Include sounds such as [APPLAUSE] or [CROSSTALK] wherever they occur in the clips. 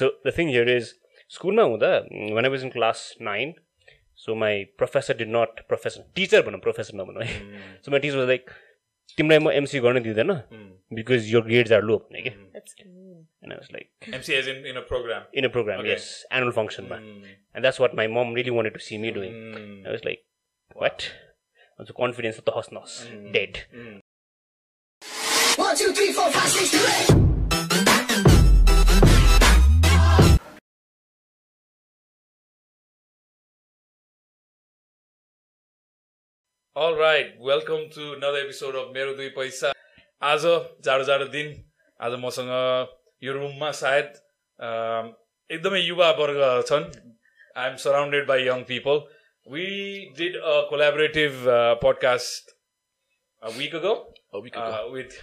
So the thing here is, स्कुलमा हुँदा when I was in class nine, so my professor did not professor teacher भनौँ professor नभनौँ है so my teacher was like तिमीलाई म MC गर्न दिँदैन because your grades are low भने क्या and I was like MC as in in a program. in a program Okay. yes annual function मा and that's what my mom really wanted to see me doing I was like what अन्त confidence त हस् नहस् dead One, two, three, four, five, six, seven, eight. All right, welcome to another episode of मेरो दुई पैसा आज जाडो जाडो दिन आज मसँग यो रुममा सायद अम, एकदमै युवा वर्ग छन् I am surrounded by young people we did a collaborative podcast week ago with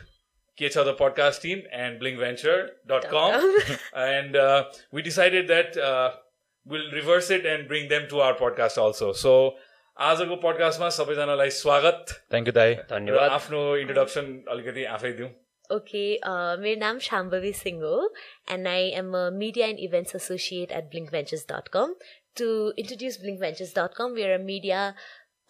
के छ the podcast team and blinkventure.com and uh, we decided that uh, we'll reverse it and bring them to our podcast also so आजको पडकास्टमा सबैजनालाई स्वागत thank you दाई र धन्यवाद आफ्नो इन्ट्रोडक्सन अलिकति आफै दिउँ Okay, uh, मेरो नाम Shambhavi Singh हो and I am a media and events associate at blinkventures.com. To introduce blinkventures.com, we are a media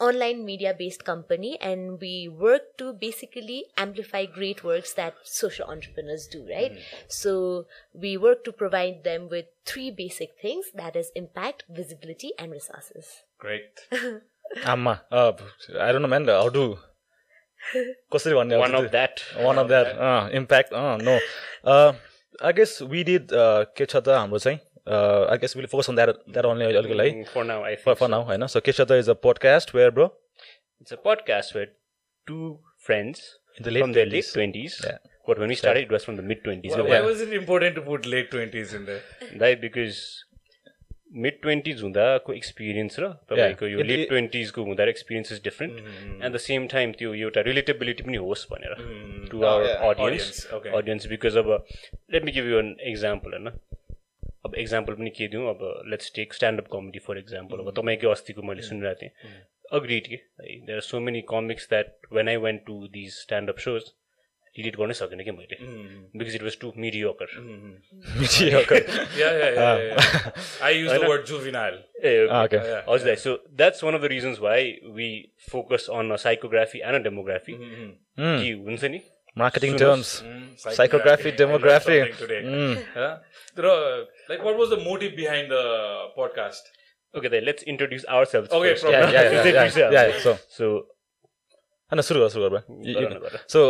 online media based company and we work to basically amplify great works that social entrepreneurs do right so we work to provide them with three basic things that is impact visibility and resources great [LAUGHS] आम्मा I don't know man how to कसरी भन्ने one of that one of that impact no I guess we did के छ त हाम्रो चाहिँ I guess will focus on that that only now I for think for now होइन so के छ त is a podcast where bro It's a podcast where two friends In the late from their 20s. late twenties. Yeah. But when we started, it was from the mid twenties. why, why was it important to put late 20s in there Right, because mid twenties हुँदाको experience र तपाईँको यो late ट्वेन्टिजको हुँदा experience is different at the same time त्यो एउटा relatability पनि होस् भनेर to our. Audience. Audience because अब let me give you an example होइन? अब एक्जाम्पल पनि के दिउँ? अब let's take standup comedy for example अब तपाईँकै अस्तिको मैले सुनिरहेको थिएँ। अग्रिड के? है there are so many comics that when I went to these standup shows relate गर्नै सकेन कि मैले because it was too mediocre yeah. i use the word juvenile ए Ah, okay. हजुर so that's one of the reasons why we focus on a psychography and a demography कि हुन्छ नि marketing. Terms today. Huh? तर like what was the motive behind the podcast okay the let's introduce our self Okay, Yeah, yeah, yeah, yeah, yeah, yeah, so so होइन सुरु गर सुरु गर। So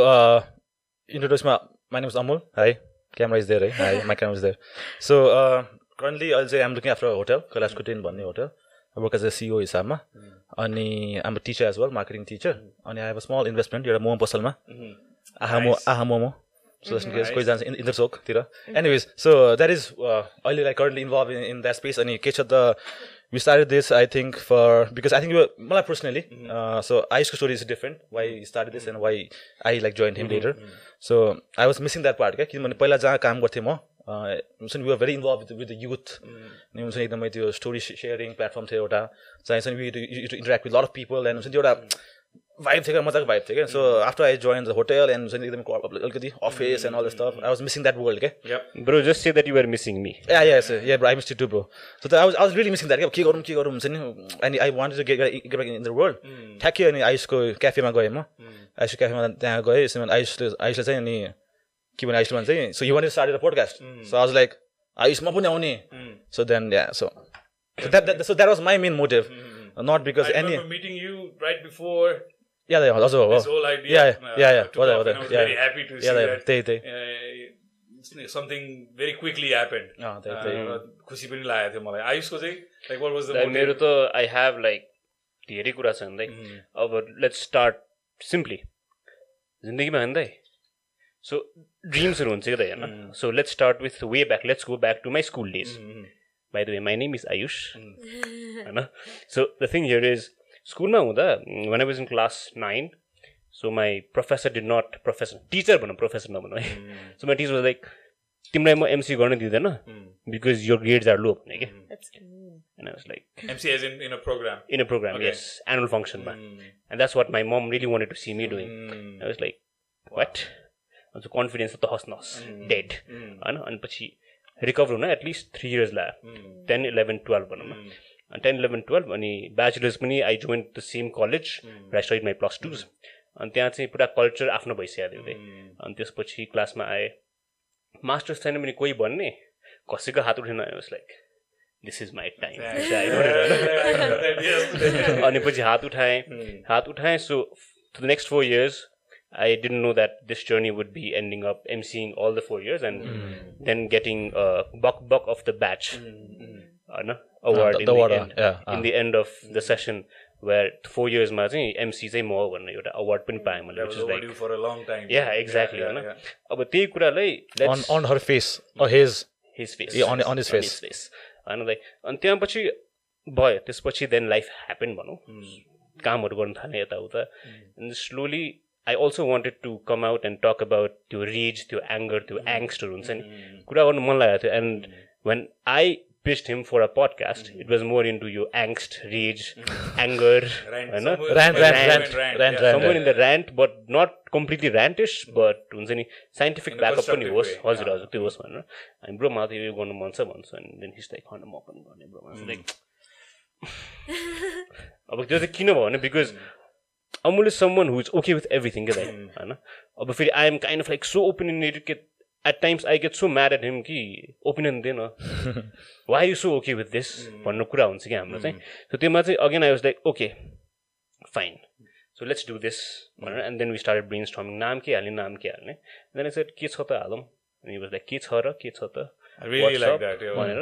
इन्ट्रोड्युसमा माई नेम इज अमुल है camera is there है है my camera is there so currently अहिले चाहिँ आम लुकिङ आफ्टर होटल कैलाशकुटिन भन्ने hotel work as a CEO हिसाबमा अनि हाम्रो teacher as well marketing teacher अनि I have a small investment एउटा मोमो पसलमा आहा मो आहा मोमो सो जस्ट केस कोही जान्छ इन्द्र चोकतिर एनिवेज सो द्याट इज अहिले like currently involve in in that space अनि के छ त we started this i think for because i think we were मलाई personally uh, so aishko story is different why he started this and why i like joined him later so i was missing that part क्या किनभने पहिला जहाँ काम गर्थेँ म uh, हुन्छ नि we are very involve with with the youth अनि हुन्छ नि एकदमै त्यो स्टोरी सेयरिङ प्लेटफर्म थियो एउटा चाहिँ we to interact with lot of people and हुन्छ नि एउटा भाइब थियो क्या मजाको भाइब थियो क्या so after I join the hotel and हुन्छ नि एकदमै अलिकति office and all the stuff I was missing that world क्या bro just say that you are missing me Yeah, yeah, so, yeah, bro. I missed it too, bro. So that, I was, I was really missing that. के गरौँ के गरौँ हुन्छ नि and I wanted to get, get back in the world. ठ्याक्कै अनि आयुषको क्याफेमा गएँ म आयुष क्याफेमा त्यहाँ गएँ यसमा आयुषले आयुषले चाहिँ अनि के भने आयुषले भन्छ चाहिँ so you want start podcast so I was like Ayush म पनि आउने so then yeah so that so that was my main motive not because any remember meeting you right हजुर हो this whole idea Yeah, uh, yeah, yeah. I was Yeah, very yeah. happy to Yeah, see yeah, that त्यही त्यही uh, something very quickly happened. अँ, त्यही Uh, त्यही र खुसी पनि लागेको थियो मलाई। आयुषको चाहिँ लाइक वाट वाज द मेरो त आई हेभ लाइक धेरै कुरा छ भन्दै अब लेट्स स्टार्ट सिम्पली जिन्दगीमा भन्दै सो ड्रिम्सहरू हुन्छ कि त होइन so let's start with way back let's go back to my school days by the way my name is Ayush होइन so the thing here is स्कुलमा हुँदा when I was in class nine so my professor did not professor teacher भनौँ professor नभनौँ है so my teacher was like तिमीलाई म MC गर्न दिँदैन because your grades are low. भने I was like MC as in in a program. in a program Okay. yes. Annual function मा I was like what? अन्त confidence त हस् नहस् डेड होइन अनि पछि रिकभर हुन एटलिस्ट थ्री इयर्स लाग्यो टेन इलेभेन टुवेल्भ भनौँ न टेन इलेभेन टुवेल्भ अनि ब्याचलर्स पनि I join the same college I study my plus twos अनि त्यहाँ चाहिँ पुरा कल्चर आफ्नो भइसकेको थियो त्यही अनि त्यसपछि क्लासमा आएँ। मास्टर्स छैन भने कोही भन्ने कसैको हात उठेन was like this is my time अनि पछि हात उठाएँ। हात उठाएँ so the next four years I didn't know that this journey would be ending up emceeing all the four years and then getting a buck buck of the batch. Uh, no, award in the end, yeah, in the end of the session where four years मा चाहिँ MC चाहिँ म हो भन्ने एउटा award पनि पाएँ मैले That which was is overdue like for a long time. yeah exactly Yeah, होइन. अब त्यही कुरालाई on let's on her face or his his face Yeah, on- on his face. होइन लाइक अनि त्यहाँ पछि भयो त्यसपछि देन लाइफ ह्यापन भनौँ कामहरू गर्नु थालेँ यताउता slowly I also wanted to come out and talk about त्यो रेज त्यो एङ्गर त्यो एङ्स्टहरू हुन्छ नि कुरा गर्नु मन लागेको थियो and when I pitched him for a podcast it was more into यो एङ्स्ट रेज एङ्गर Rant, होइन somewhere- Rant, somewhere rant, in rant, rant, rant, yeah. rant. somewhere in the rant but not completely rantish but हुन्छ नि scientific In a backup पनि होस् हजुर yeah. हजुर त्यो होस् भनेर अनि ब्रो मलाई त यो गर्नु मन छ भन्छ अनि देन हिज लाइक खण्ड म पनि गर्ने ब्रो लाइक अब त्यो चाहिँ किन भयो भने because Amul someone who is okay with everything के दाइ होइन अब फेरि I am kind of like so opinionated के at times I get so mad at him कि ओपिनियन दिएन why you so okay with this भन्ने कुरा हुन्छ कि हाम्रो चाहिँ। सो त्योमा चाहिँ again I was like okay fine so let's do this भनेर and then we start brainstorming नाम के हाल्ने नाम के हाल्ने। देन सेट के छ त हालौँ अनि वाज लाइक के छ र के छ त. भनेर।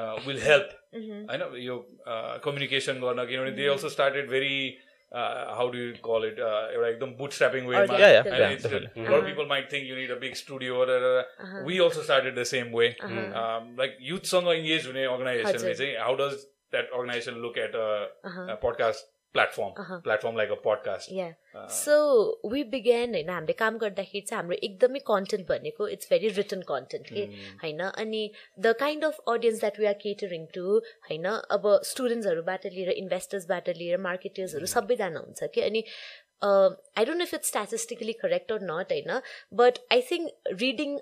uh, will help? I know your uh, communication गर्न किनभने they also started very uh, how do you call it uh, एउटा एकदम bootstrapping way. Organic. मा- Yeah, yeah, and yeah, it's- definitely. A lot of people might think you need a big studio. da, da, da. We also started the same way. Um, like youth सँग engage हुने organization हजुर. ले चाहिँ how does that organization look at a, a platform? Platform like a podcast. Yeah so we began होइन हामीले काम गर्दाखेरि चाहिँ हाम्रो एकदमै कन्टेन्ट भनेको इट्स भेरी रिटन कन्टेन्ट के होइन अनि the kind of audience that we are catering to होइन अब स्टुडेन्ट्सहरूबाट लिएर इन्भेस्टर्सबाट लिएर मार्केटर्सहरू सबैजना हुन्छ कि अनि I don't know if it's statistically correct or not होइन बट आई थिङ्क रिडिङ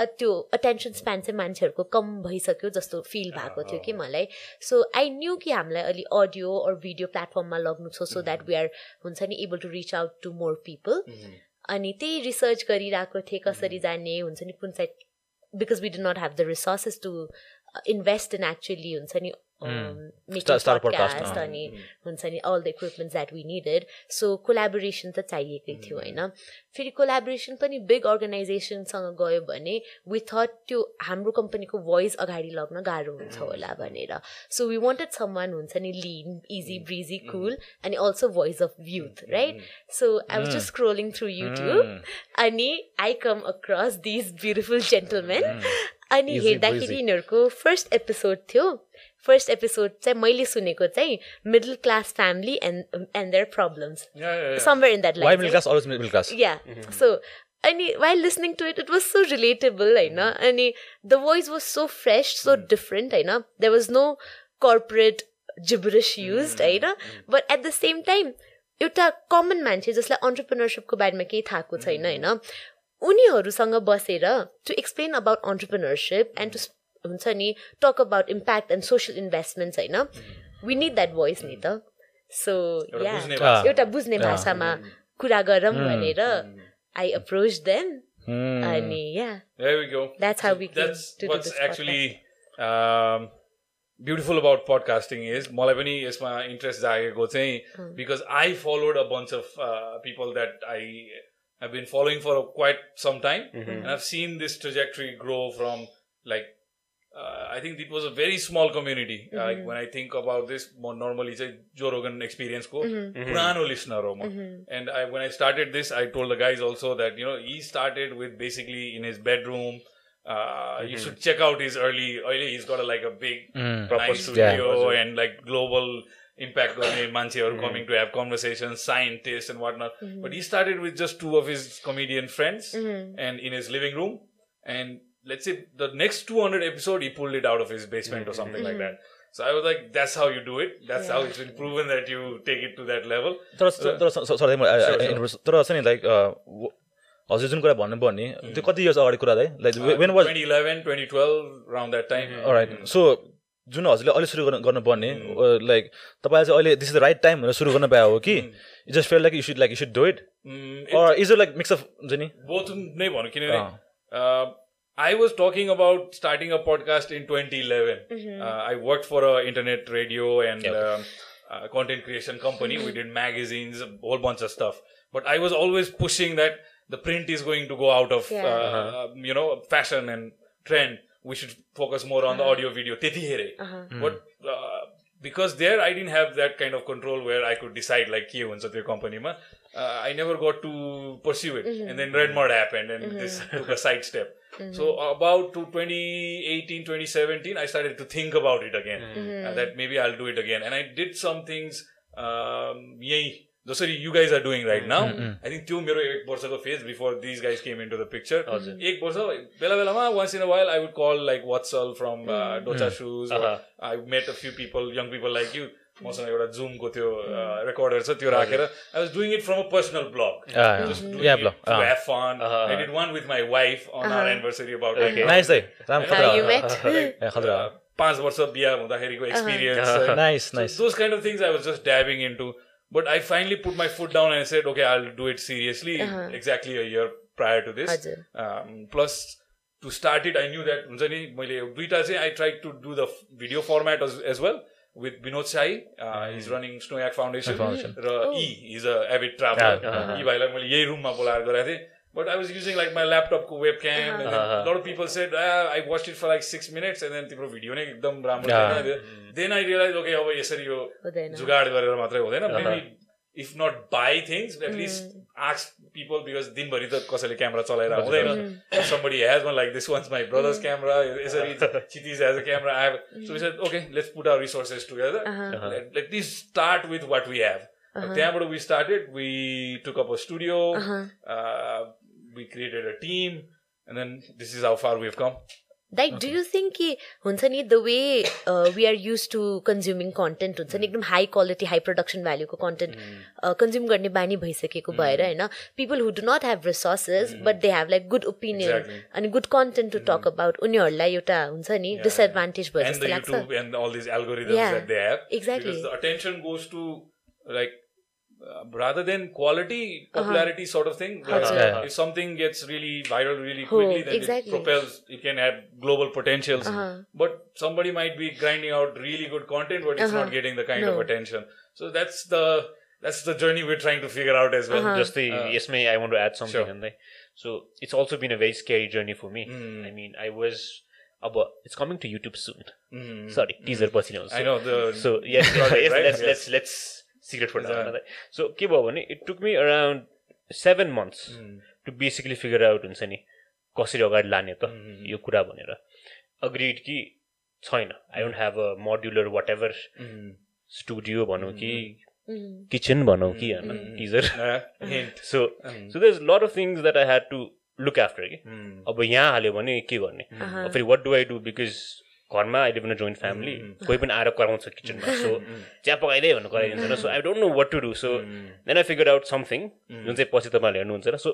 त्यो अटेन्सन स्प्यान चाहिँ मान्छेहरूको कम भइसक्यो जस्तो फिल भएको थियो कि मलाई। सो आई न्यू कि हामीलाई अलि अडियो अर भिडियो प्लेटफर्ममा लग्नु छ सो द्याट वी आर हुन्छ नि able to reach out to more people अनि त्यही रिसर्च गरिरहेको थिएँ कसरी जाने हुन्छ नि कुन side because we do not have the resources to invest in actually हुन्छ नि पडकास्ट। अनि हुन्छ नि all the equipments that we needed so collaboration त चाहिएकै थियो होइन? फेरि कोलाबोरेसन पनि बिग अर्गनाइजेसनसँग गयो भने वी थट त्यो हाम्रो कम्पनीको भोइस अगाडि लग्न गाह्रो हुन्छ होला भनेर। So we wanted someone हुन्छ नि लिन इजी ब्रिजी कुल अनि also voice of youth right so I was just scrolling through YouTube अनि I come across this beautiful gentlemen अनि हेर्दाखेरि. यिनीहरूको फर्स्ट एपिसोड थियो। फर्स्ट एपिसोड चाहिँ मैले सुनेको चाहिँ middle class family and and their problems. Somewhere in that Why middle class? Always middle class. Yeah so अनि while listening to it it was so relatable होइन अनि the voice was so fresh so different होइन there was no corporate gibberish use होइन but at the same time एउटा common मान्छे जसलाई अन्टरप्रिनरसिपको बारेमा केही थाहा छैन होइन उनीहरूसँग बसेर to explain about entrepreneurship and to हुन्छ नि talk about impact and social investments होइन वी निड द्याट भोइस नि त सो एउटा या बुझ्ने भाषा। एउटा बुझ्ने भाषामा कुरा गरौँ भनेर आई अप्रोच देम Hmm. अनि या There we go. That's how we came That's to do what's this actually um, beautiful about podcasting is मलाई पनि यसमा इन्ट्रेस्ट जागेको चाहिँ because I followed a bunch of uh, people that I have been following for quite some time and I've seen this trajectory grow from like uh, I think it was a very small community. Uh, mm-hmm. When I think about this, more normally it's a Joe Rogan experience ko mm-hmm. mm-hmm. purano listener mm-hmm. And I, when I started this, I told the guys also that you know he started with basically in his bedroom. Uh, you mm-hmm. should check out his early early. He's got a, like a big mm. nice studio yeah. and like global impact on Mansi or mm-hmm. coming to have conversations, scientists and whatnot. But he started with just two of his comedian friends and in his living room and let's say the next 200 episode he pulled it out of his basement or something like that so i was like that's how you do it that's how it's been proven that you take it to that level तर sorry तर छ नि like हजुर जुन कुरा भन्नुभयो नि त्यो कति इयर्स अगाडि कुरा है like when was 2011 2012 around that time right so जुन हजुरले अहिले सुरु गर्नु गर्नुपर्ने लाइक तपाईँले चाहिँ अहिले this is the right time भनेर सुरु गर्नु पायो हो कि just feel like you should like you should do it Mm, or is it like mix of हुन्छ नि both नै भनौँ किनभने I was talking about starting a podcast in 2011. Mm-hmm. Uh, I worked for an internet radio and yep. um, uh, content creation company. we did magazines, a whole bunch of stuff. But I was always pushing that the print is going to go out of, yeah. uh, uh-huh. um, you know, fashion and trend. We should focus more on uh-huh. the audio video. Uh-huh. Hmm. But uh, because there I didn't have that kind of control where I could decide like here in your company ma, Uh, I never got to pursue it. And then Redmond happened and this took a side step. So about to 2018, 2017, I started to think about it again. Uh, that maybe I'll do it again. And I did some things um, यही जसरी you guys are doing right now. I think त्यो मेरो एक वर्षको phase before these guys came into the picture. एक वर्ष बेला बेलामा once in a while I would call like Watsal from uh, Docha Shoes. or I met a few people, young people like you. मसँग एउटा जुमको त्यो recorder छ त्यो राखेर I was doing it from a personal blog yeah blog to have fun. I did one with my wife on our anniversary about like, nice है राम्रो How खतरा you met? ए, खतरा uh, पाँच वर्ष बिहा हुँदाखेरिको experience nice nice those kind of things I was just dabbing into. But I finally put my foot down and I said, okay, I'll do it seriously exactly a year prior to this. हजुर. Um, plus, to start it, I knew that हुन्छ नि मैले दुइटा चाहिँ I tried to do the f- video format as, with Vinod Sai. Uh, he's running Snoyak Foundation. र E, he's a avid traveler. E भाइलाई मैले यही रूममा बोलाएर गराएको थिएँ. But I was using like my laptop को webcam and then a lot of people said ah, I watched it for like six minutes and then तिम्रो video नै एकदम राम्रो छैन then I realized okay अब यसरी यो। जुगाड गरेर मात्रै हुँदैन maybe if not buy things at least ask people because दिनभरि त कसैले क्यामेरा चलाएर हुँदैन If somebody has one like this one's my brother's camera यसरी Chiti's has a camera I have so we said okay let's put our resources together let, let least start with what we have त्यहाँबाट we started we took up a studio uh, we created a team and then this is how far we've come Like do you think कि हुन्छ नि the way we are use to consuming content हुन्छ नि एकदम high quality high production भ्याल्युको content consume गर्ने बानी भइसकेको भएर होइन? People who do not have resources but they have like good opinion. अनि good content to talk about उनीहरूलाई एउटा हुन्छ नि डिसएडभान्टेज भयो जस्तो लाग्छ। YouTube uh, rather than quality, popularity uh-huh. sort of thing. Uh-huh. If something gets really viral really quickly, oh, then exactly. it propels. It can have global potentials. Uh-huh. But somebody might be grinding out really good content, but it's not getting the kind no. of attention. So that's the that's the journey we're trying to figure out as well. Just the uh, yes, may I want to add something sure. in there. So it's also been a very scary journey for me. Mm. I mean, I was about it's coming to YouTube soon. Mm. Sorry, teaser, mm. but you know. So, I know the so [LAUGHS] yes, right? let's, yes, let's let's let's for now. So के भयो भने it took me around seven months to basically figure out हुन्छ नि कसरी अगाडि लाने त यो कुरा भनेर। अग्रिड कि छैन। I don't have a modular whatever studio भनौँ कि किचन भनौँ कि होइन teaser. So so there's lot of things that I had to look after कि अब यहाँ हाल्यो भने के गर्ने? अब फेरि what do I do because घरमा अहिले पनि जोइन्ट फ्यामिली कोही पनि आएर कराउँछ किचनमा सो [LAUGHS] चिया पकाइदिए भन्नु कराइदिन्छ so I don't know what to do so then I figure out something जुन चाहिँ पछि तपाईँले हेर्नुहुन्छ र सो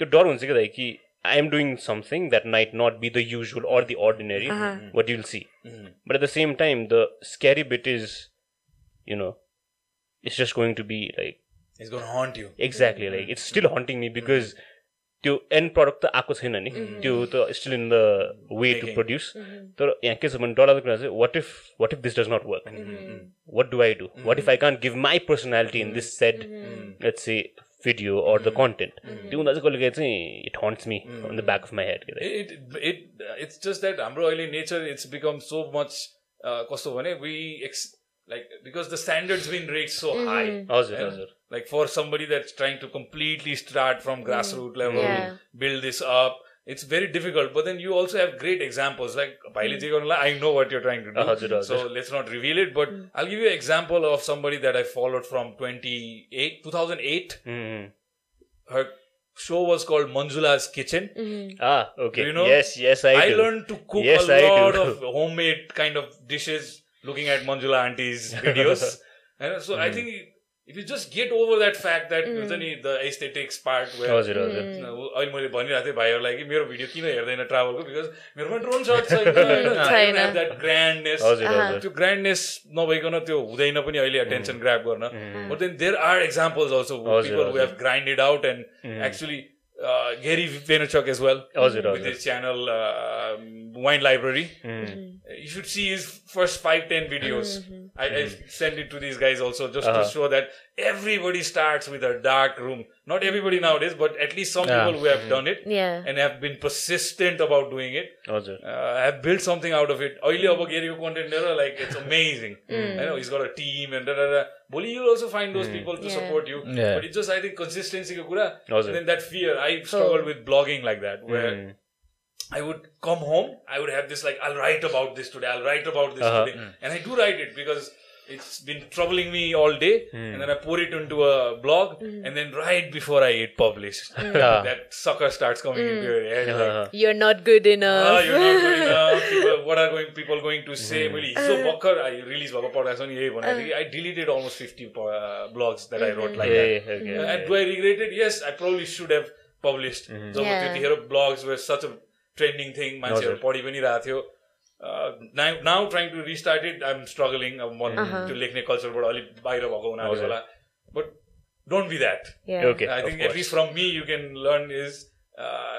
त्यो डर हुन्छ कि दाइ कि I am doing something that might not be the usual or the ordinary what you'll see but at the same time the scary bit is you know it's just going to be like It's going to haunt you. Exactly like it's still haunting me because त्यो end product त आएको छैन नि। त्यो त still in the way to produce तर यहाँ के छ भने डरलाग्दो कुरा चाहिँ what if what if this does not work what do I do what if I can't give my personality in this set let's say video or the content त्यो हुँदा चाहिँ कहिले चाहिँ it haunts me on the back of my head it, it it's just that हाम्रो अहिले it's become so much uh, कस्तो भने we ex- like because the standards been raised so high. हजुर. हजुर। like for somebody that's trying to completely start from mm. grassroots level yeah. build this up it's very difficult. But then you also have great examples like mm. i know what you're trying to do. So let's not reveal it but mm. i'll give you an example of somebody that i followed from 28 2008 mm. Mm-hmm. her show was called manzula's kitchen. Mm-hmm. Ah okay. You know? Yes yes i, I do. learned to cook yes, a I lot of [LAUGHS] homemade kind of dishes looking at manzula auntie's videos. [LAUGHS] And so i mm. think if you just get over that fact that हुन्छ नि the aesthetics part where हजुर हजुर. अहिले मैले भनिरहेको थिएँ भाइहरूलाई कि मेरो भिडियो किन हेर्दैन ट्राभलको बिकज मेरोमा ड्रोन सर्ट छैन। द्याट ग्रान्डनेस हजुर हजुर. त्यो ग्रान्डनेस नभइकन त्यो हुँदैन पनि अहिले अटेन्सन ग्राप गर्न. But then there are examples also people who हजुर. Have grinded out and actually Gerry Vaynerchuk as well हजुर with हजुर his channel uh, Wine Library. You should see his first five ten videos. I, I send it to these guys also just Uh-huh. to show that everybody starts with a dark room. Not everybody nowadays, but at least some yeah. people who have done it yeah. and have been persistent about doing it uh, have built something out of it. Oily Abagiri content like it's amazing. [LAUGHS] mm. I know he's got a team and da da da. Bully, you'll also find those mm. people to yeah. support you. But it's just, I think, consistency. Kura, and then that fear. I struggled oh. with blogging like that, where. Mm. I would come home, I would have this like, I'll write about this today, I'll write about this uh-huh. today. Mm. And I do write it because it's been troubling me all day. And then I pour it into a blog and then right before I hit publish, that sucker starts coming into your head. Like, Uh-huh. You're not good enough. Ah, you're not good enough. People, what are going people going to say? मैले हिजो भर्खर I release भएको podcast थिएँ कि I deleted almost 50 uh, blogs that I wrote like that. A okay And do I regret it? Yes, I probably should have published. Job Yeah. blogs were such a trending thing. मान्छेहरू पढि पनि रहेको थियो now now trying to restart it I'm struggling अब म त्यो लेख्ने कल्चरबाट अलिक बाहिर भएको हुनाले होला but don't be that Yeah. okay I of think at course. least from me you can learn is uh,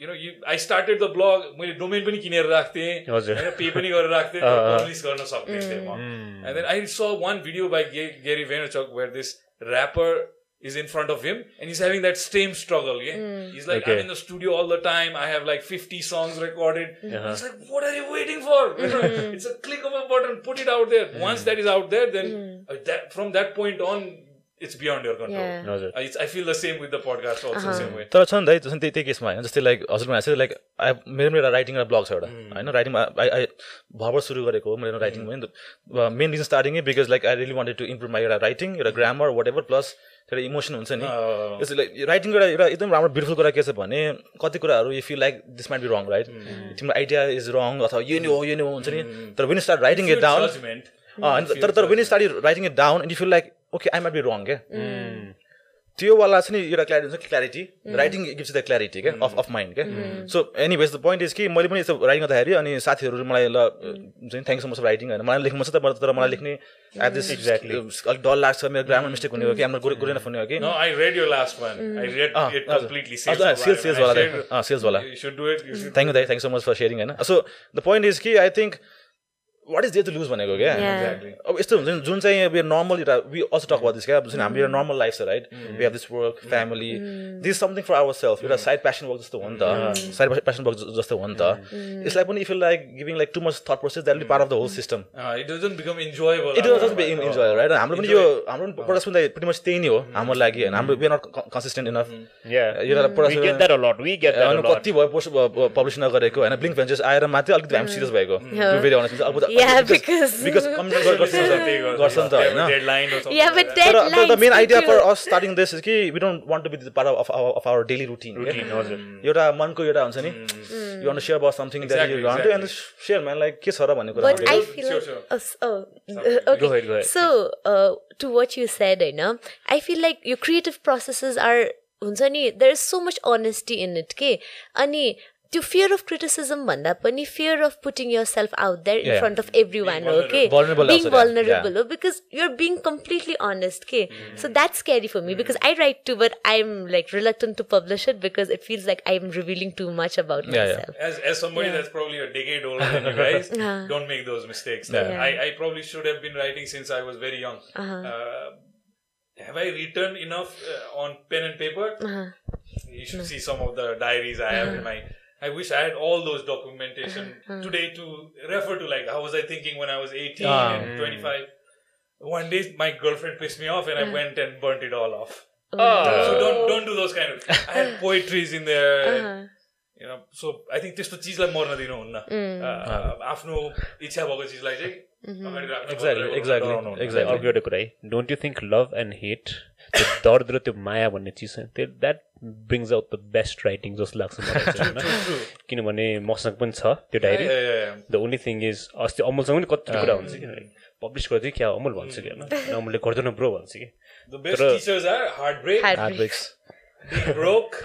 you know you I started the blog मैले डोमेन पनि किनेर राख्थेँ हजुर. होइन पे पनि गरेर राख्थेँ अँ, पब्लिस गर्न सक्ने थिएँ म Mm. and then I saw one video by Ga- Gary Vaynerchuk where this rapper is in front of him and he's having that same struggle. Yeah, he's like, Okay. I'm in the studio all the time. I have like 50 songs recorded. Uh-huh. He's like, what are you waiting for? it's a click of a button. Put it out there. Once that is out there, then uh, that from that point on, it's beyond your control. Yeah. हजुर I, I feel the same with the podcast also same way. तर छ नि त है जस्तै त्यही त्यही केसमा होइन जस्तै लाइक हजुर भनेको चाहिँ लाइक आई मेरो एउटा राइटिङ एउटा ब्लग छ एउटा होइन राइटिङ आई आई भर्खर सुरु गरेको हो मेरो writing main reason starting because like I really wanted to improve my एउटा राइटिङ एउटा ग्रामर वाट एभर प्लस एउटा इमोसन हुन्छ नि। जस्तै लाइक राइटिङको एउटा एउटा एकदम राम्रो ब्युटिफुल कुरा के छ भने कति कुराहरू you feel like this might be wrong right तिम्रो आइडिया इज रङ अथवा यो नि हो यो नि हो हुन्छ नि। तर when start writing it down तर तर when start writing it down and you feel like okay I might be wrong क्या त्यो वाला चाहिँ नि एउटा क्ल्यारिटी हुन्छ clarity writing gives the clarity क्या अफ अफ माइन्ड क्या so anyways the point is कि मैले पनि यस्तो राइटिङ गर्दाखेरि अनि साथीहरू मलाई ल हुन्छ नि थ्याङ्क सो मच राइटिङ होइन? मलाई लेख्नु छ तर तर मलाई लेख्ने एट दिस Exactly. अलिक डर लाग्छ मेरो ग्रामर मिस्टेक हुने हो कि हाम्रो गुड इनफ हुने हो कि? सेल्स वाला। You should थ्याङ्क यू दाइ thank so much for sharing होइन? सो द पोइन्ट इज कि I think what is they to lose भनेको क्या? Yeah. अब यस्तो हुन्छ नि जुन चाहिँ अब नर्मल एउटा we also talk about this क्या? जुन हाम्रो एउटा नर्मल लाइफ छ right we have this work family this something for our self एउटा साइड प्यासन वर्क जस्तो हो नि त. साइड प्यासन वर्क जस्तो हो नि त. यसलाई पनि if you like giving like too much thought process that be part of the whole system it doesn't become enjoyable. It be enjoy right हाम्रो पनि यो हाम्रो पनि प्रोडक्ट पनि pretty much त्यही नै हो हाम्रो लागि होइन हाम्रो we not consistent enough yeah. यो एउटा we product- get that a lot. We get that a अनि lot कति भयो पब्लिस नगरेको होइन? ब्लिङ्क भेन्चर्स आएर मात्रै अलिकति हामी सिरियस भएको। इज टु एउटा मनको एउटा हुन्छ नि you share about something that Exactly, you want and share man like के छ र भन्ने कुरा But I Sure, feel sure, like, sure. oh, s- oh, uh, okay. Go ahead, go ahead. So, uh, to what you said, I know, I feel like your creative processes are, हुन्छ नि, there is so much honesty in it, के अनि त्यो fear of criticism भन्दा पनि fear of putting yourself out there in Yeah. front of everyone, Being okay? vulnerable Being also there, vulnerable, oh, because you're being completely honest, okay? So that's scary for me because I write too, but I'm like reluctant to publish it because it feels like I'm revealing too much about Yeah, yeah. myself. As, as somebody Yeah. that's probably a decade older than you guys, Uh-huh. don't make those mistakes. Yeah. I, I probably should have been writing since I was very young. Uh-huh. Uh, have I written enough uh, on pen and paper? Uh-huh. You should see some of the diaries I have in my. I wish I had all those documentation Uh-huh. today to refer to. Like, how was I thinking when I was 18 Ah. and 25? One day, my girlfriend pissed me off, and Uh-huh. I went and burnt it all off. Oh. So don't don't do those kind of. [LAUGHS] I had poetries in there. and Uh-huh. you know so i think त्यस्तो चिजलाई मर्न दिनुहुन्न Uh, आफ्नो इच्छा भएको चिजलाई चाहिँ अगाडि राख्नु Exactly, पर्यो, exactly, डराउनु हुन्न। exactly. अर्को एउटा कुरा है don't you think love and hate त्यो दर्द र त्यो माया भन्ने चिज छ त्यो that brings out the best writing जस्तो लाग्छ मलाई होइन? किनभने मसँग पनि छ त्यो diary. The only thing is अस्ति अमलसँग पनि कति कुरा हुन्छ कि? पब्लिस गरिदियो क्या अमल भन्छ कि? होइन? अनि अमलले गर्दैन ब्रो भन्छ कि. [LAUGHS]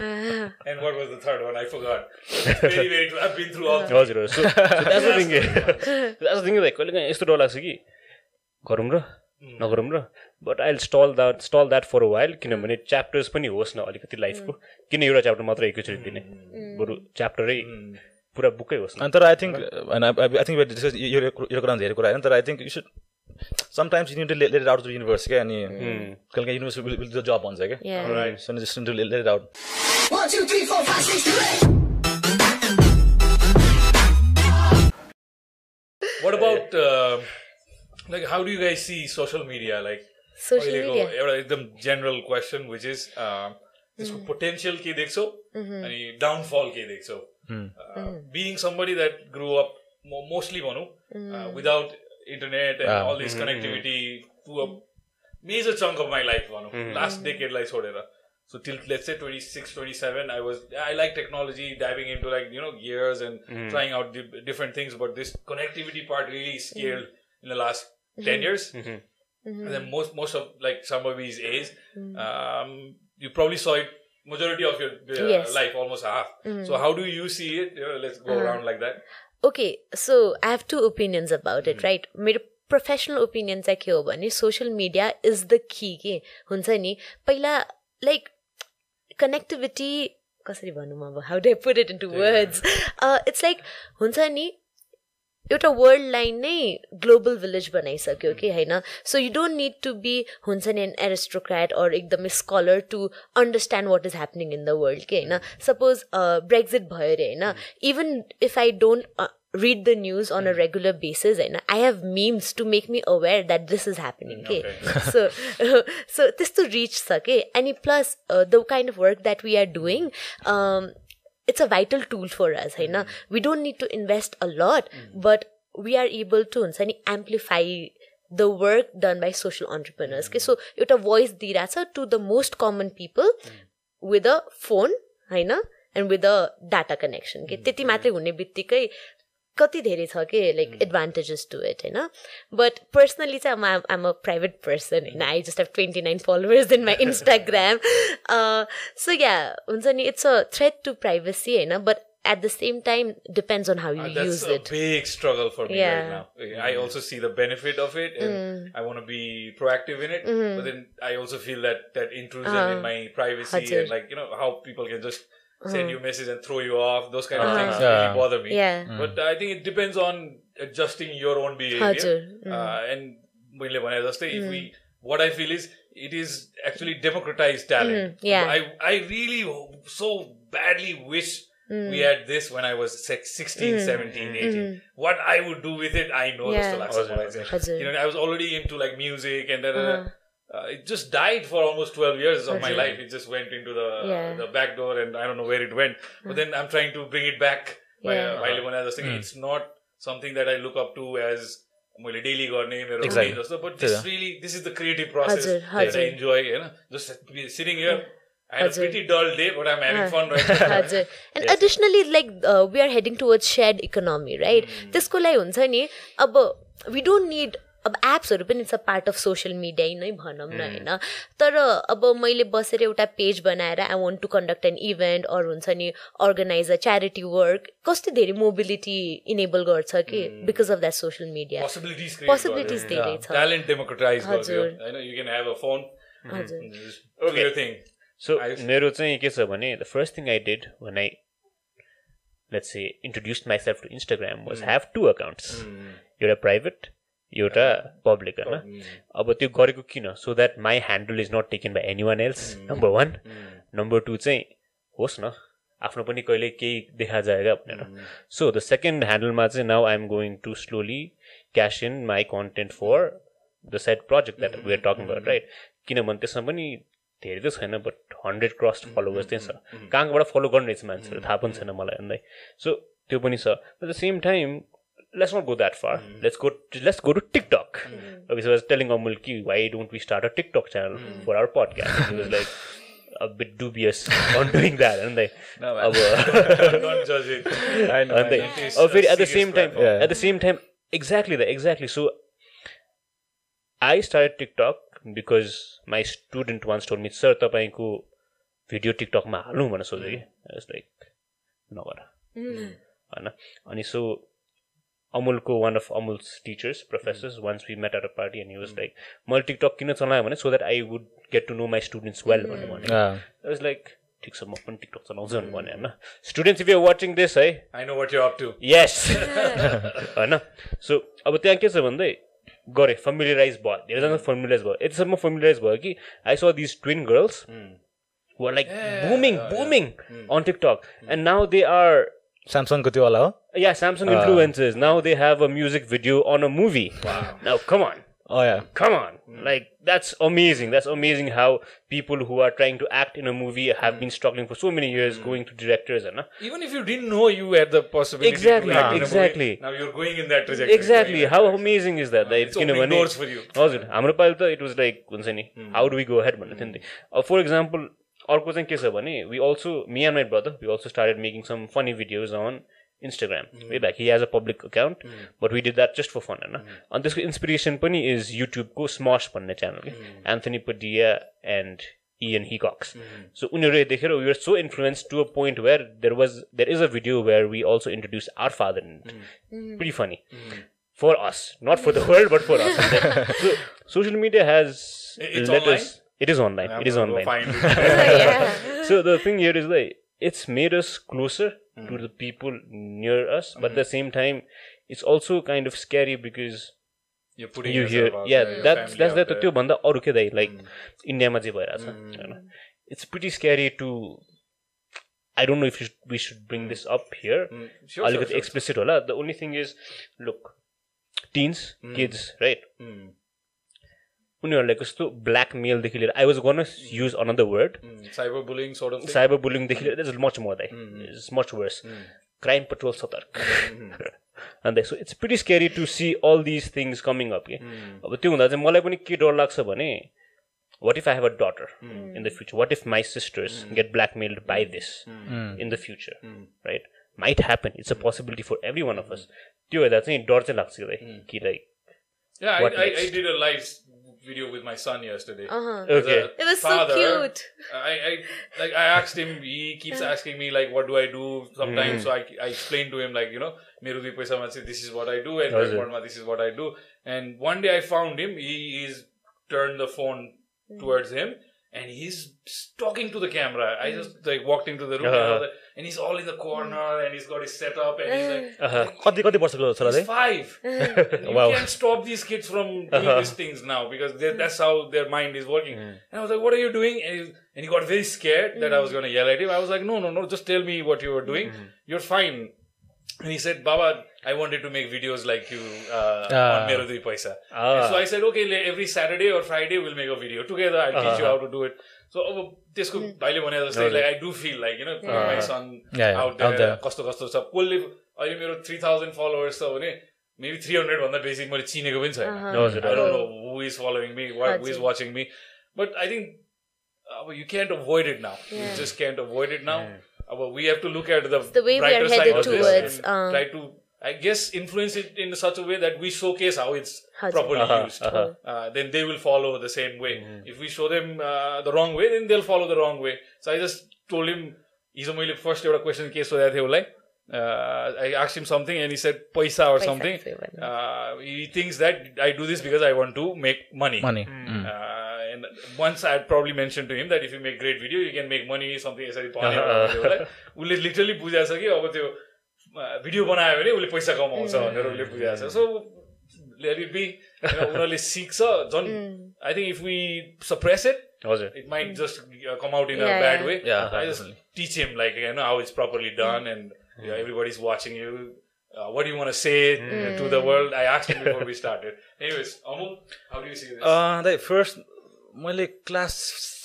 हजुर [LAUGHS] कहिले काहीँ यस्तो डर लाग्छ कि? गरौँ र? नगरौँ र? But I stall that stall that for a while किनभने च्याप्टर्स पनि होस् न अलिकति लाइफको किन एउटा च्याप्टर मात्र एकैचोटि दिने बरु च्याप्टरै पुरा बुकै होस् न तर I think I think discuss यो यो कुरा धेरै कुरा होइन तर I think you should sometimes you let out to universe क्या अनि कहिले काहीँ युनिभर्स विल द जब भन्छ क्या Yeah. Right. So just to let it out. What about uh, like how do you guys see social media? Like Social अहिलेको media. एउटा एकदम general question which is त्यसको पोटेन्सियल के देख्छौ अनि डाउनफल के देख्छौ being somebody that grow up mostly भनौँ without internet and all this connectivity to a major chunk of my life भनौँ लास्ट डेकेडलाई छोडेर So till let's say 26, 27, I was I like technology, diving into like you know gears and trying out di- different things. But this connectivity part really scaled in the last ten years. And then most most of like Sambhavi's A's, um, you probably saw it majority of your uh, Yes. life, almost half. So how do you see it? You know, let's go around like that. Okay, so I have two opinions about it, right? मेरो professional opinion चाहिँ के हो भने social media is the key के हुन्छ नि पहिला like connectivity कसरी भनौँ अब how do put it into words it's like हुन्छ नि एउटा वर्ल्डलाई नै ग्लोबल भिलेज बनाइसक्यो कि होइन so you don't need to be हुन्छ नि एन एरिस्टोक्राट अर एकदमै scholar to understand what is happening in the world कि होइन सपोज ब्रेक्जिट भयो अरे होइन even if I don't read the news on a regular basis and I have memes to make me aware that this is happening. Okay. so so this to reach okay. And plus uh, the kind of work that we are doing, um, it's a vital tool for us. Hey, na? We don't need to invest a lot, but we are able to हुन्छ नि, amplify the work done by social entrepreneurs. Okay. So एउटा voice दिइरहेछ to the most common people with a phone होइन and with a data connection के त्यति मात्रै हुने बित्तिकै कति धेरै छ के लाइक एडभान्टेजेस टु इट होइन बट पर्सनली चाहिँ म आम अ प्राइभेट पर्सन होइन I just have twenty nine followers in my Instagram so yeah हुन्छ नि it's a threat to privacy होइन but at the same time depends on how you That's use a it big struggle for me Yeah. right now. I also see the benefit of it, and I want to be proactive in it. But then I also feel that that intrusion in my privacy Hazard. and like you know how people can just send you a message and throw you off. Those kind of things Yeah. really bother me. Yeah. But I think it depends on adjusting your own behavior. Hazard. Uh, and मैले भने जस्तै if we what I feel is it is actually democratized talent. yeah. I I really so badly wish we had this when I was six- 16, 17, 18. What I would do with it, I know Yeah. जस्तो लाग्छ मलाई चाहिँ. Hazard. You know, I was already into like music and da, da, da. Uh, it just died for almost 12 years of my life. It just went into the Yeah. the back door and I don't know where it went. But then I'm trying to bring it back. by- Yeah. मैले भने जस्तो कि it's not something that I look up to as मैले daily गर्ने मेरो Exactly. routine जस्तो but this really this is the creative process हजुर, that I enjoy होइन just be sitting here I had a pretty dull day but I'm having fun right now हजुर and additionally like we are heading towards shared economy right त्यसको लागि हुन्छ नि अब we don't need अब एप्सहरू पनि छ पार्ट अफ सोसियल मिडिया नै भनौँ न होइन? तर अब मैले बसेर एउटा पेज बनाएर I want to conduct an event अरू हुन्छ नि अर्गनाइज अ च्यारिटी वर्क कस्तो धेरै मोबिलिटी इनेबल गर्छ कि because of that social media possibilities. धेरै छ। सो I- मेरो चाहिँ के छ भने the first thing I did one I let's say introduce myself to Instagram was have two accounts एउटा प्राइभेट एउटा पब्लिक होइन। अब त्यो गरेको किन? So that my handle is not taken by anyone else number one number two चाहिँ होस् न आफ्नो पनि कहिले केही देखा जाएगा भनेर। सो द सेकेन्ड ह्यान्डलमा चाहिँ now I am going to slowly cash in my content for the set project that we are talking about right किनभने त्यसमा पनि धेरै त छैन बट हन्ड्रेड क्रस फलोवर्स चाहिँ छ। कहाँ कहाँबाट फलो गर्ने रहेछ मान्छेहरू? थाहा पनि छैन मलाई अन्दै सो त्यो पनि छ। At the same time let's not go that far. Let's go. To, let's go to TikTok. Okay, so I was telling Amul, ki, why don't we start a TikTok channel for our podcast? He was like a bit dubious on doing that, and they, No, अब Don't judge it. I know, and they, oh, very, at the same time. Yeah. at the same time, exactly that, exactly. So I started TikTok because my student once told me, "Sir, तपाईँको video टिकटकमा हालौँ भनेर सोचेँ कि like नगर होइन अनि so अमुलको one of Amul's teachers professors ones we met at a party and was like मैले टिकटक किन चलाएँ भने so that I would get to know my students well भनेर भने. वाज लाइक ठिक छ म पनि टिकटक चलाउँछु भनेर भने होइन students if you watching this है I know what you're up to. Yes होइन सो अब त्यहाँ के छ भन्दै गरेँ फेमिलियराइज भयो. धेरैजना फेमिलियराइज भयो. यतिसम्म फेमिलियराइज भयो कि I saw these twin girls who are like booming, booming on TikTok. And now they स्यामसङको त्यो वाला हो yeah, Samsung influencers. Now they have a music video on a movie. Now, come on. Oh yeah. Come on. Like, that's amazing. That's amazing how people who are trying to act in a movie have been struggling for so many years going to directors and uh, Even if you didn't know you had the possibility Exactly, to act in a movie, exactly. now you're going in that trajectory. exactly how amazing is that it's opening किनभने doors for you. हजुर हाम्रो पालि त it was like हुन्छ नि how do we go head भन्ने थियो नि फर इक्जाम्पल अर्को चाहिँ के छ भने we also me and my brother we also started making some funny videos on Instagram way back he has a public account but we did that just for fun होइन अनि त्यसको inspiration पनि is युट्युबको स्मस भन्ने channel कि Anthony Padilla and Ian Hecox so उनीहरू देखेर we are so influence to a point where there was there is a video where we also introduce our father in pretty funny. For us, not for the world, but for us. [LAUGHS] so social media has It's let online? us. It is online. I'm It is gonna go online. [LAUGHS] find it. [LAUGHS] yeah. So the thing here is like it's made us closer to the people near us, but at the same time, it's also kind of scary because You're putting you yourself hear out yeah there, your that's family that's out that there. त्यो भन्दा अरू के दाइ like इन्डियामा जे भइरहेछ होइन it's pretty scary to I don't know if we should bring this up here Mm, sure, अलिकति sure, sure. एक्सप्लिसिट होला the only thing is look teens kids right Mm, उनीहरूलाई कस्तो ब्ल्याकमेलदेखि लिएर आई वाज गर्न use another word of thing. साइबर बुलिङदेखि लिएर इज मच मोर दाइ is much worse crime patrol सतर्क अन्त so it's pretty scary to see all these things coming up कि अब त्यो हुँदा चाहिँ मलाई पनि के डर लाग्छ भने what if I have a daughter in the future what if my sisters get blackmailed by this in the future right might happen it's a possibility for every one of us त्यो हेर्दा चाहिँ डर चाहिँ लाग्छ कि कि like video with my son yesterday. Uh-huh. Okay. It was father, so cute. I, I like I asked him. He keeps asking me like, what do I do? Sometimes, mm. so I, I explained to him like, you know, Meruvi this is what I do, and Verma, this is what I do. And one day I found him. He is turned the phone mm. towards him, and he's talking to the camera. I mm. just like walked into the room. Uh-huh. And he's all in the corner, and he's got his setup, and he's like. Uh-huh. कति कति वर्षको छोरा He's चाहिँ five. And you Wow. can't stop these kids from doing these things now because they- that's how their mind is working. And I was like, "What are you doing?" And he, and he got very scared that I was going to yell at him. I was like, "No, no, no! Just tell me what you were doing. You're fine." And he said, "Baba, I wanted to make videos like you uh, Ah. on Mero Dui Paisa." Ah. And so I said, "Okay, every Saturday or Friday we'll make a video together. I'll teach you how to do it." So अब त्यसको भाइले भने जस्तै like I do feel like you know my son Yeah, yeah, out there out there. कस्तो कस्तो छ कसले अहिले मेरो थ्री थाउजन्ड फलोवर्स छ भने मेबी थ्री हन्ड्रेड भन्दा बेसी मैले चिनेको पनि छैन who is following me, what, who is हजुर. watching me. But I think uh, you can't avoid it now. You Yeah. just can't avoid it now. Uh, we have to look at the, the way we are brighter side headed of this towards, and uh, properly Uh-huh, used. uh-huh. Uh, then they will follow the same way. If we show them uh, the wrong way, then they'll follow the wrong way. So I just told him, हिजो मैले first एउटा question के सोधेको थिएँ उसलाई I ask him something and he said पैसा uh, he thinks that I do this because I want to make money. Money Uh, and once I had probably mentioned to him that if you make great video, you can make money, something यसरी भन्यो भने उसलाई उसले literally बुझाएको छ कि अब त्यो भिडियो बनायो भने उसले पैसा कमाउँछ भनेर उसले बुझाएको छ सो लेट इट बी उनीहरूले सिक्छ झन् I think if we suppress it हजुर it might just uh, come out in a Yeah, bad yeah. way. Yeah, I just teach him like you know how it's properly done, and you know, everybody's watching you. Uh, what do you want to say uh, to the world? I asked him before we started. Anyways, Amul, how do you see this? दाइ first मैले class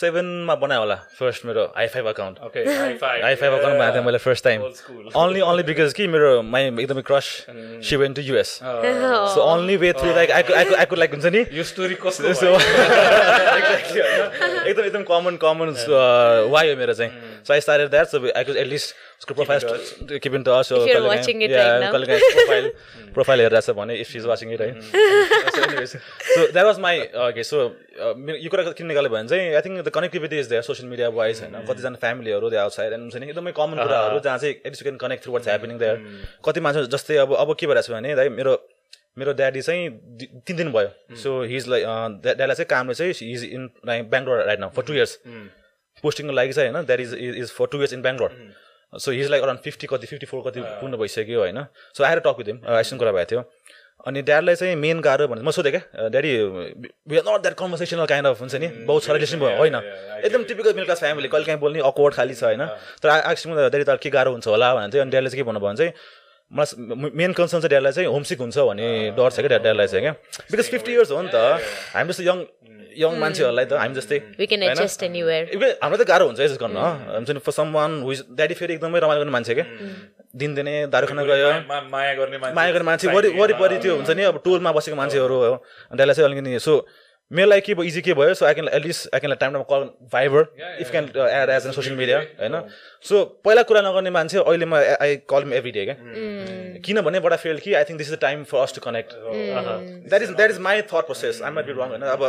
सेभेनमा बनाएँ होला first मेरो hi five account. Hi five account बनाएको थिएँ मैले first time. Only only because कि मेरो माई एकदमै crush she went to US so only way through like I I I could like हुन्छ नि? यो स्टोरी कस्तो? एकदम एकदम कमन कमन वाइ हो मेरो चाहिँ। So I started that so I could at least उसको profile keep in touch If you're watching it right now. Profile profile हेरिरहेको छ भने इफ इज वाचिङ इट है so that was my okay so यो कुरा किन निकाल्यो भने चाहिँ I think the connectivity is there social media wise होइन। कतिजना फ्यामिलीहरू दे आउटसाइड एन्ड हुन्छ नि एकदमै कमन कुराहरू जहाँ चाहिँ at least you can connect through what's happening there कति मान्छे जस्तै अब अब के भइरहेको छ भने दाइ मेरो मेरो ड्याडी चाहिँ तिन दिन भयो। सो हिज लाइक ड्याडीलाई चाहिँ कामले चाहिँ his in Bangalore right now for two years पोस्टिङको लागि चाहिँ होइन that is is for two years in Bangalore so his like around fifty कति फिफ्टी फोर कति पुग्नु भइसक्यो होइन। सो आएर टक विथ हिम आइसन कुरा भएको थियो। अनि ड्याडलाई चाहिँ मेन गाह्रो भने म सोधेँ क्या daddy we are not that conversational kind of हुन्छ नि। बहुत साह्रो रिलेसन भयो होइन। एकदम टिपिकल मिडल क्लास फ्यामिली कहिले काहीँ बोल्ने अकवर्ड खाली छ होइन। तर आएपछि ड्याडी त के गाह्रो हुन्छ होला? भने चाहिँ अनि ड्याडीले चाहिँ के भन्नु भयो भने चाहिँ मलाई मेन कन्सर्न चाहिँ ड्याडीलाई चाहिँ होमसिक हुन्छ भन्ने डर छ क्या ड्याडीलाई चाहिँ क्या। बिकज फिफ्टी इयर्स हो नि त। हामी जस्तो यङ यङ मान्छेहरूलाई त हामी जस्तै We can होइन? adjust anywhere. Because हामीलाई त गाह्रो हुन्छ एडजस्ट गर्न हुन्छ नि for someone who's daddy फेरि एकदमै रमाइलो गर्ने मान्छे क्या। दिनदिनै दारू खान गयो। माया गर्ने मान्छे माया गर्ने मान्छे वरि वरिपरि त्यो हुन्छ नि अब टोलमा बसेको मान्छेहरू हो। त्यसलाई चाहिँ अलिकति सो मेरो लागि के भयो इजी के भयो? So I can at least I can time time call Viber if can add as an social media होइन? सो पहिला कुरा नगर्ने मान्छे अहिले म आई कल एभ्री डे क्या। किनभने बडा फेल कि I think this is the time for us to connect that is that is my thought process I might be wrong होइन? अब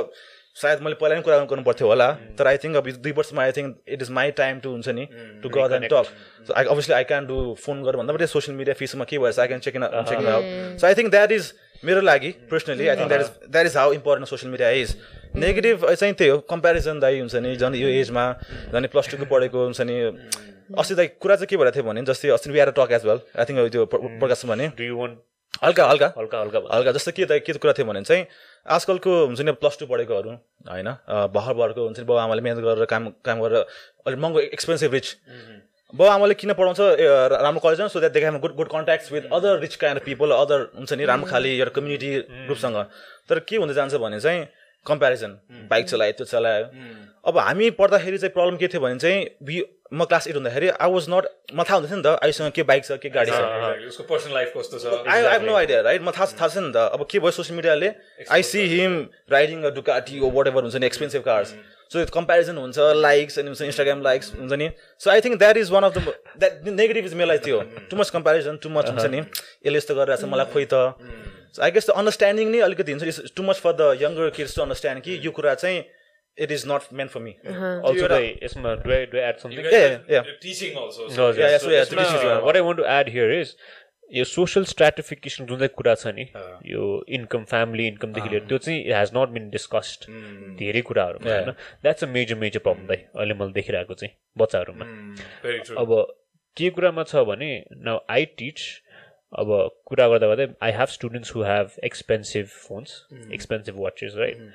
सायद मैले पहिला पनि कुरा गर्नु पर्थ्यो होला तर आई थिङ्क अब दुई वर्षमा I think it is my time to हुन्छ नि to go and talk so I obviously I can do phone गरेर भन्दा पनि सोसियल मिडिया फिसमा के भएछ I can check in check in out so I think that is मेरो लागि personally I think that is that is how important social media is negative चाहिँ त्यही हो कम्पेरिजन दाइ हुन्छ नि झन् यो एजमा झन् प्लस टूको पढेको हुन्छ नि। अस्ति दाइ कुरा चाहिँ के भइरहेको थियो भने जस्तै अस्ति we are talk as well I think त्यो प्रकाश भने। डु यु वान्ट हल्का हल्का। हल्का हल्का? हल्का जस्तो के त के कुरा थियो भने चाहिँ आजकलको हुन्छ नि प्लस टू पढेकोहरू होइन? अ, भर्खर भर्खरको हुन्छ नि बाउ आमाले मिहिनेत गरेर काम काम गरेर अलिक महँगो एक्सपेन्सिभ रिच बाउ आमाले किन पढाउँछ? राम्रो कलेजमा so that they good good contacts with other rich kind of people other हुन्छ नि राम्रो खाले एउटा कम्युनिटी ग्रुपसँग तर के हुँदै जान्छ भने चाहिँ कम्पेरिजन बाइक चलायो त्यो चलायो। अब हामी पढ्दाखेरि चाहिँ प्रब्लम के थियो भने चाहिँ वि म क्लास एट हुँदाखेरि आई वाज नट म थाहा हुँदैन नि त आइसँग के बाइक छ के गाडी छ. उसको पर्सनल लाइफ कस्तो छ I have no idea, right? म थाहा थाहा छ नि त। अब के भयो सोसियल मिडियाले I see him riding a Ducati oh whatever हुन्छ नि एक्सपेन्सिभ कार्स सो कम्पेरिजन हुन्छ लाइक्स अनि हुन्छ इन्स्टाग्राम लाइक्स हुन्छ नि। So I think that is one of the that negative is मेरो त्यो too much comparison too much हुन्छ नि। यसले यस्तो गरिरहेको छ मलाई खोइ त। आई गेस द अन्डरस्ट्यान्डिङ नै अलिकति हुन्छ too much for the younger kids to understand कि यो कुरा चाहिँ it is not main for me Also, the- यसमा do I do I add something? Yeah, yeah. Teaching also No, Yeah, yeah, so yeah, is your- what I want to add here is यो social stratification जुन चाहिँ कुरा छ नि यो income family इन्कमदेखि लिएर त्यो चाहिँ हेज नट बिन डिस्कस्ड धेरै कुराहरूमा होइन that's a major major problem दाइ अहिले मैले देखिरहेको चाहिँ बच्चाहरूमा। ट्रु अब के कुरामा छ भने न आई टिच अब कुरा गर्दा गर्दै I have students who have expensive phones expensive watches right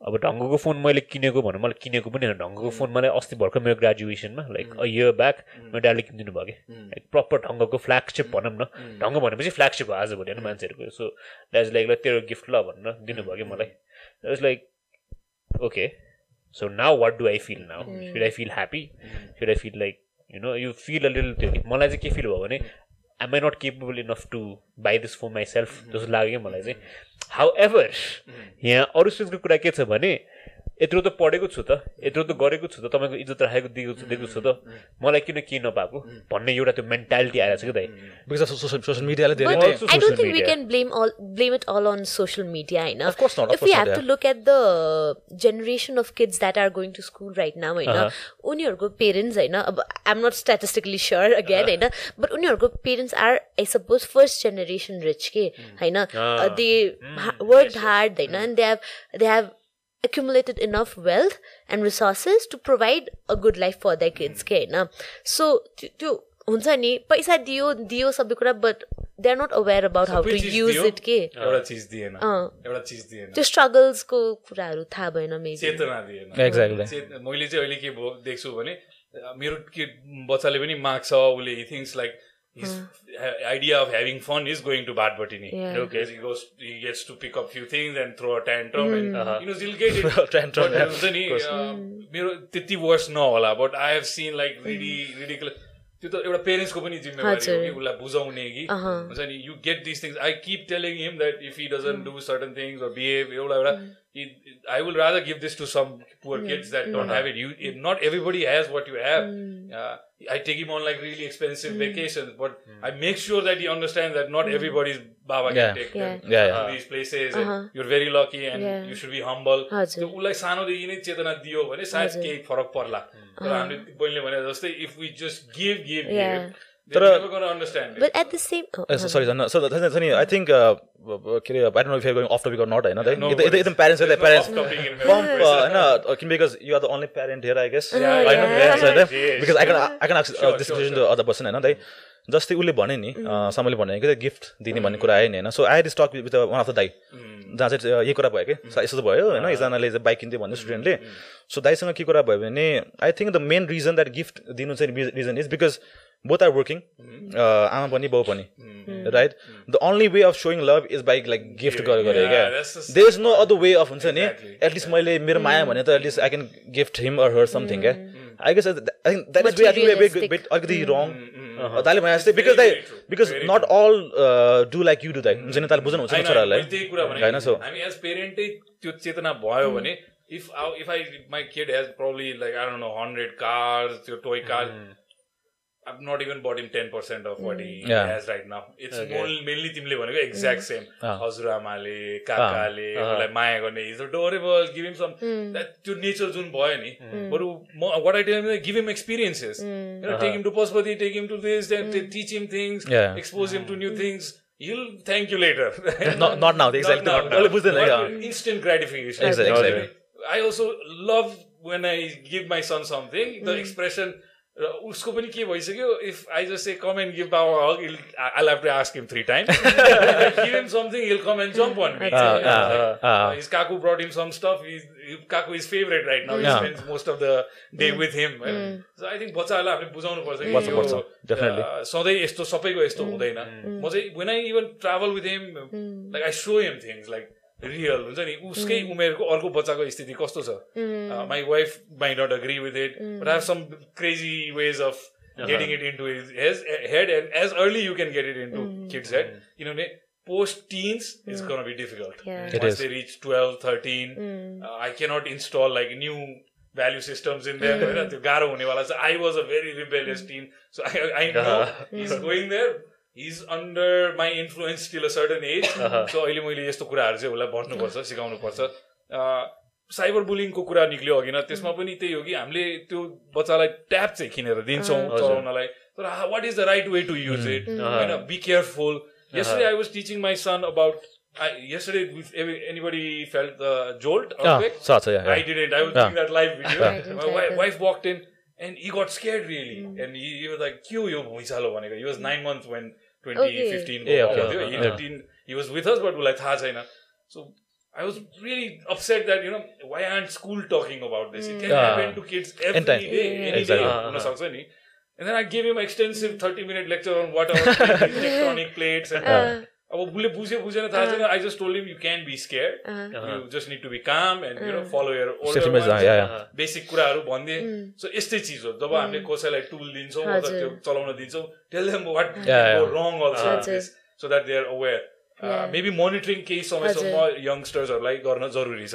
अब ढङ्गको फोन मैले किनेको भनौँ मलाई किनेको पनि होइन ढङ्गको फोन मलाई अस्ति भर्खर मेरो ग्रेजुएसनमा लाइक अ इयर ब्याक मेरो ड्याडले किनिदिनु भयो कि। लाइक प्रपर ढङ्गको फ्ल्यागसिप भनौँ न ढङ्ग भनेपछि फ्ल्यागसिप हो आजभोलि होइन मान्छेहरूको। सो द्याट लाइक ल तेरो गिफ्ट ल भनेर दिनुभयो कि मलाई। It's like okay so now what do I feel now should I feel happy should I feel like you know you feel a little त्यो मलाई चाहिँ के फिल भयो भने am I not capable enough to buy this for myself जस्तो लाग्यो कि मलाई चाहिँ। हाउ एभर यहाँ अरू स्टुडेन्टको कुरा के छ भने यत्रो त पढेको छु त यत्रो त गरेको छु त तपाईँको इज्जत राखेको दिएको छु दिएको छु त मलाई किन केही नपाएको भन्ने एउटा त्यो मेन्टालिटी आएको छ कि दाइ? बिकज अफ सोसियल सोसियल मिडियाले धेरै But नै Also I don't social think we media. can blame all blame it all on social media enough. Of course not, of if we course have not, to yeah. look at the generation of kids that are going to school right now, होइन उनीहरूको parents होइन अब I'm not statistically sure again होइन but उनीहरूको parents are I suppose first generation rich के होइन they work hard होइन and they have they have accumulated enough wealth and resources to provide a good life for their kids के होइन so त्यो हुन्छ नि पैसा दियो दियो सबै कुरा but they are not aware about how to use it के अँ। त्यो स्ट्रगल्सको कुराहरू थाहा भएन मैले चाहिँ अहिले के भयो देख्छु भने अ, मेरो के बच्चाले पनि माग्छ उसले he things like his ha- idea of having fun is going to Badbati. Yeah. Okay. He goes, he gets to pick up few things and throw a tantrum, and Uh-huh. you know he'll get it. Tantrum, But yeah, हुन्छ नि of course. uh, मेरो त्यति worse नहोला but I have seen like Ridi ridiculous त्यो त एउटा पेरेन्ट्सको पनि जिम्मेवारी हो। कि उसलाई बुझाउने कि। हुन्छ नि you get this things I keep telling him that if he doesn't do certain things or behave एउटा एउटा I will rather give this to some poor kids that don't have it you not everybody has what you have I take him on like really expensive vacations, but I make sure that he understands that not everybody's Baba Yeah. can take Yeah. them Yeah, to yeah. these places. Uh-huh. And you're very lucky and Yeah. you should be humble. त्यो उसलाई सानोदेखि नै चेतना दियो भने सायद। केही फरक पर्ला तर हामीले बहिनीले भने जस्तै if we just give give Yeah. Give तर- never gonna understand it. But at the same oh, Uh, so- sorry, sir. No, so the thing is, I think, uh, के अरे, I don't know if you're going off topic or not, होइन No एकदम pump, America. uh, होइन uh, because you are the only parent here, I guess. Oh, I know, yeah. yes, होइन? Yes. Because I can I can ask uh, Sure, this sure, question sure. to other person, होइन दाइ जस्तै उसले भने नि uh, समयले भने कि गिफ्ट दिने भन्ने कुरा आयो नि होइन so I stuck with one of the दाई जहाँ चाहिँ uh, यही कुरा भयो कि सा- यस्तो भयो होइन एकजनाले चाहिँ बाइक किन्थ्यो भन्ने स्टुडेन्टले सो दाइसँग के कुरा भयो भने I think the main reason that gift दिनु चाहिँ reason is because both are working आमा पनि बाउ पनि right the only way of showing love is bike like gift गरेर गरे Yeah, क्या there is no other way of हुन्छ नि Exactly. एटलिस्ट मैले मेरो माया भने त at least I can gift him or her something क्या I guess I think that is way I think. Bit अलिकति रङ दाइले भने जस्तै बिकज दाइ. Because not all do like you do दाइ हुन्छ नि ताले बुझ्नुहुन्छ नि होइन, मैले छोराहरूलाई होइन सो हामी एज पेरेन्टै त्यो चेतना भयो भने if if I my kid has probably like I don't know hundred cars त्यो toy car I've not even bought him 10% of what he Yeah. has right now. It's Okay. more, mainly तिमीले भनेको exact same. Ah. हजुरआमाले काकाले Ah. उसलाई माया गर्ने is adorable give him some that त्यो nature जुन भयो नि बरु म what I tell him is give him experiences you know take him to Pashupati take him to this then teach him things Yeah. expose him to new things he'll thank you later not not now exactly Not now. बुझ्दैन क्या But instant gratification Exactly, exactly. I also love when I give my son something the expression र उसको पनि के भइसक्यो if I just a comment give बाबा hawk ill I have to ask him three time give him something he'll comment jump one is Kaku brought him some stuff is Kaku is favourite right now spend most of the day with him so I think बच्चाहरूलाई हामीले बुझाउनु पर्छ सधैँ यस्तो सबैको यस्तो mm. हुँदैन। mm. म चाहिँ when I even travel with him like I so him things like real हुन्छ नि। उसकै उमेरको अर्को बच्चाको स्थिति कस्तो छ? My wife my not agree with it but have some crazy ways of getting it into his head and as early you can get it into kids head किनभने post teens is gonna be difficult 12 13 uh, i cannot install like new value systems in there. होइन [LAUGHS] त्यो गाह्रो हुनेवाला छ। I was a very rebellious teen so I know is going there is under my influence till a certain age so अहिले मैले यस्तो कुराहरू चाहिँ उसलाई भन्नुपर्छ सिकाउनुपर्छ साइबर बुलिङको कुरा निक्ल्यो अघि न त्यसमा पनि त्यही हो कि हामीले त्यो बच्चालाई ट्याब चाहिँ किनेर दिन्छौँ चलाउनलाई तर what is the right way to use it होइन be careful yesterday I was teaching my son about. I, yesterday, if anybody felt the jolt Yeah, earthquake? so so yeah, I yeah. didn't. I was Yeah. doing that live video. Didn't My wi- either. wife walked in and he got scared really, and he, he was like, "Kyo yo bhuisalo bhaneko." He was nine months when 2015 Yeah, को okay, भयो, okay, He 13 He was with us, but उसलाई थाहा छैन. So I was really upset that you know why aren't school talking about this? It can Yeah. happen to kids every day, any day. Exactly. And then I gave him extensive 30 minute lecture on what are tectonic plates and अब उसले बुझ्यो बुझेन थाहा छैन I just told him you can be scare you just need to be calm and you know follow your. Basic कुराहरू भनिदिए so यस्तै चिज हो। जब हामीले कसैलाई टुल दिन्छौँ अथवा। त्यो चलाउन दिन्छौँ tell them what. Wrong. So that they are aware. Maybe monitoring केही समयसम्म यङ्स्टर्सहरूलाई गर्न जरुरी छ।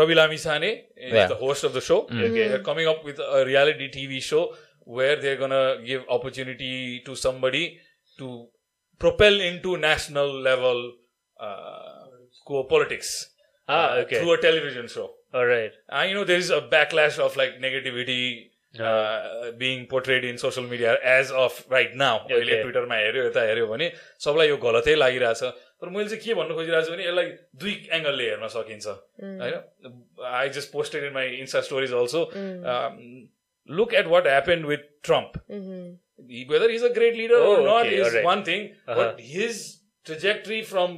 Ravi Lamisane is Yeah. the host of the show. Okay, they're coming up with a reality TV show where they're gonna give opportunity to somebody to propel into national level uh, co- politics Ah, okay. through a television show. All right. Uh, you know, there is a backlash of like negativity being portrayed in social media as of right now अहिले Okay. ट्विटरमा हेऱ्यो यता हेऱ्यो भने सबलाई यो गलतै लागिरहेछ तर मैले चाहिँ के भन्नु खोजिरहेको छु भने यसलाई दुई एङ्गलले हेर्न सकिन्छ होइन I just posted in my Insta stories also look at what happen with Trump leader or Oh, not okay, is alright. one thing, but his trajectory from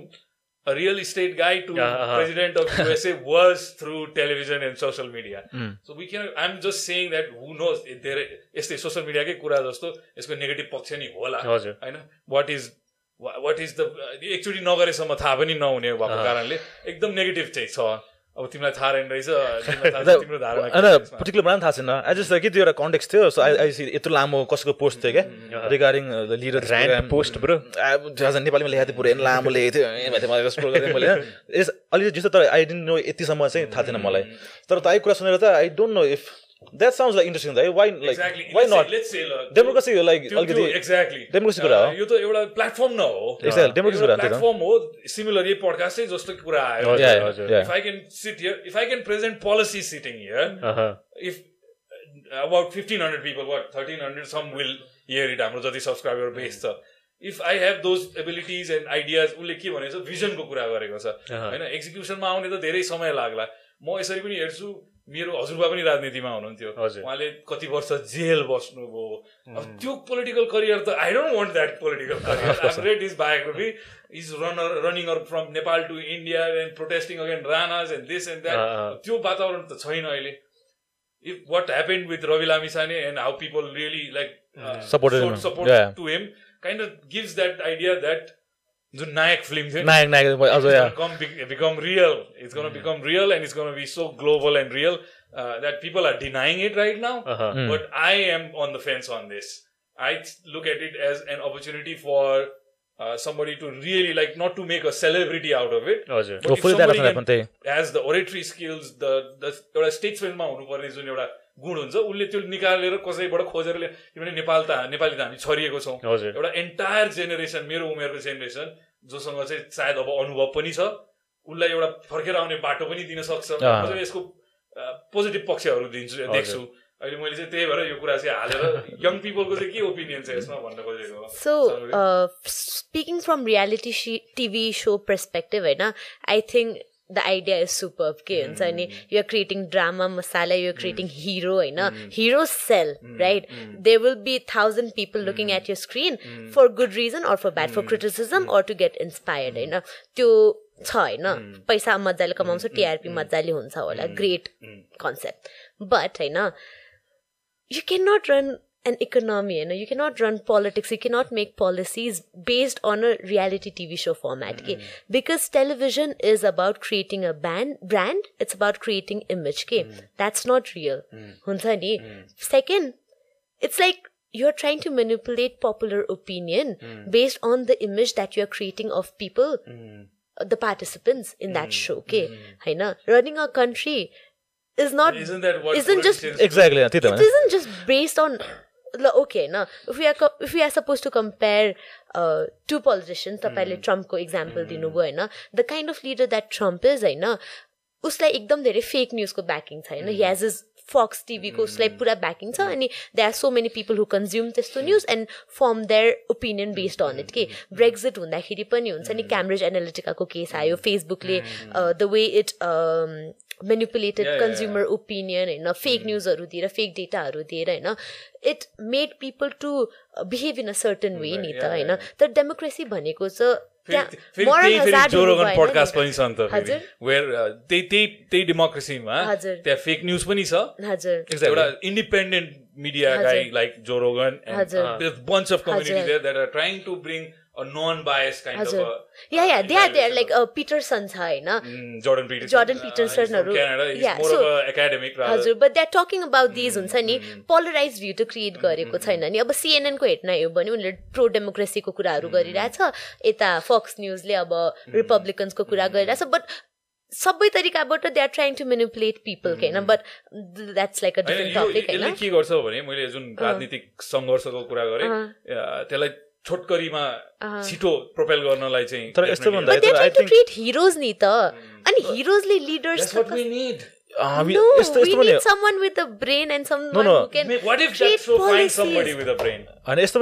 a real estate guy to Yeah, uh-huh. president of USA was through television and social media. So we can. I'm just saying that who knows? धेरै यस्तै social मिडियाकै कुरा जस्तो यसको negative पक्ष नि होला होइन what is what is the एकचोटि नगरेसम्म थाहा पनि नहुने भएको कारणले एकदम नेगेटिभ चाहिँ छ। अब तिमीलाई थाहा रहेन रहेछ [LAUGHS] तिम्रो धारणा? पर्टिकुलर मलाई थाहा छैन। आई जस्ट कि त्यो एउटा कन्टेक्स्ट थियो सो आई आई यत्रो लामो कसको पोस्ट थियो क्या? Regarding the leader post, bro. नेपालीमा लेखेको थियो पुरै [LAUGHS] लामो लेखेको थियो। मैले यस अलिकति जस्तो तर आई डेन्ट नो यतिसम्म चाहिँ थाहा थिएन मलाई। तर त आई कुरा सुनेर त I don't know if that sound like interesting है why like. Why not democracy like अलिकति exactly. डेमोक्रेसी कुरा हो। यो त एउटा प्लेटफर्म न हो Exactly, democracy कुरा। प्लेटफर्म हो सिमिलर यही पडकास्टै जस्तो कुरा आयो. If I can sit here, if I can present policy sitting here, अहँ, if uh, about 1500 people, what 1300, some will hear it. हाम्रो जति सब्सक्राइबर बेस छ if I have those abilities and ideas उसले के भनेको छ भिजनको कुरा गरेको छ अहँ। होइन एक्जिक्युसनमा आउने त धेरै समय लाग्ला म यसरी पनि हेर्छु मेरो हजुरबा पनि राजनीतिमा हुनुहुन्थ्यो। उहाँले कति वर्ष जेल बस्नुभयो अब त्यो पोलिटिकल करियर त I don't want that political career read is biography is runner running or from Nepal to India and protesting again Ranas and this and. That त्यो वातावरण त छैन अहिले if what happened with Ravi Lamisane and how people really like uh, Supported showed him. support Yeah. to him kind the Nayak film thing नायक नायक अझ it's yeah gonna come, be- become real. It's gonna become real and it's gonna be so global and real uh, that people are denying it right now. अहँ, But I am on the fence on this. I look at it as an opportunity for uh, somebody to really like not to make a celebrity out of it. हजुर But if somebody can- त्यही as the oratory skills the the एउटा स्टेट्समेन्टमा हुनुपर्ने जुन एउटा गुण हुन्छ। उसले त्यो निकालेर कसैबाट खोजेर किनभने नेपाल त नेपाली त हामी छरिएको छौँ। एउटा एन्टायर जेनेरेसन मेरो उमेरको जेनेरेसन जोसँग चाहिँ सायद अब अनुभव पनि छ। उसलाई एउटा फर्केर आउने बाटो पनि दिन सक्छ। यसको पोजिटिभ पक्षहरू दिन्छु देख्छु। अहिले मैले चाहिँ त्यही भएर यो कुरा चाहिँ हालेर यङ पिपलको चाहिँ के ओपिनियन छ यसमा भन्न खोजेको? हो। So, uh, speaking from reality sh- TV show perspective, the idea is superb. Okay, हुन्छ अनि you're creating drama, masala, you're creating hero, होइन Heroes sell, right? There will be thousand people looking at your screen for good reason or for bad, for criticism or to get inspired, होइन त्यो छ होइन पैसा मजाले कमाउँछ TRP मजाले हुन्छ होला ग्रेट कन्सेप्ट बट होइन you cannot run an economy. You know, you cannot run politics. You cannot make policies based on a reality TV show format. Mm-hmm. Because television is about creating a brand. It's about creating image. Okay? Mm-hmm. That's not real. Mm. Second, it's like you're trying to manipulate popular opinion hmm. based on the image that you're creating of people. Hmm. Uh, the participants in that show, okay, mm. running a country is not isn't that what isn't just exactly it isn't just based on ल, we are co- if we are supposed to compare uh, two politicians तपाईँले ट्रम्पको example दिनुभयो होइन? The kind of leader that Trump is होइन? उसलाई एकदम धेरै fake न्युजको backing छ होइन? हि हेज इज फक्स टिभीको उसलाई पुरा ब्याकिङ छ अनि they are so many people who consume त्यस्तो news and form their opinion based on it के ब्रेक्जिट हुँदाखेरि पनि हुन्छ नि क्याम्ब्रिज एनालिटिकाको केस आयो फेसबुकले the way it manipulated consumer opinion होइन फेक न्युजहरू दिएर फेक डेटाहरू दिएर होइन it made people to behave in a certain way नि त होइन तर डेमोक्रेसी भनेको चाहिँ पोडकास्ट। पनि छ नि त हजुर वेयर त्यही त्यही त्यही डेमोक्रेसीमा हजुर। त्यहाँ फेक न्युज पनि छ हजुर एउटा independent media. Guy like Joe Rogan are they are evaluation like Peterson छ होइन? Mm. हजुर but they are talking about these हुन्छ नि पोलराइज भ्यू त क्रिएट गरेको छैन नि। अब सिएनएनको हेर्न हेऱ्यो भने उनीहरूले प्रो डेमोक्रेसीको कुराहरू गरिरहेछ यता फक्स न्युजले अब रिपब्लिकन्सको कुरा गरिरहेछ बट सबै तरिकाबाट they are trying to manipulate people होइन बट द्याट्स लाइक अ होइन, डिफ्रेन्ट यो- टपिक यसले होइन? के गर्छ भने मैले जुन राजनीतिक सङ्घर्षको कुरा गरेँ त्यसलाई छोटकरीमा छिटो प्रोपेल गर्नलाई चाहिँ तर यस्तो भन्दा हिरोज नि त अनि हिरोजले लिडर्स यस्तो पनि यस्तो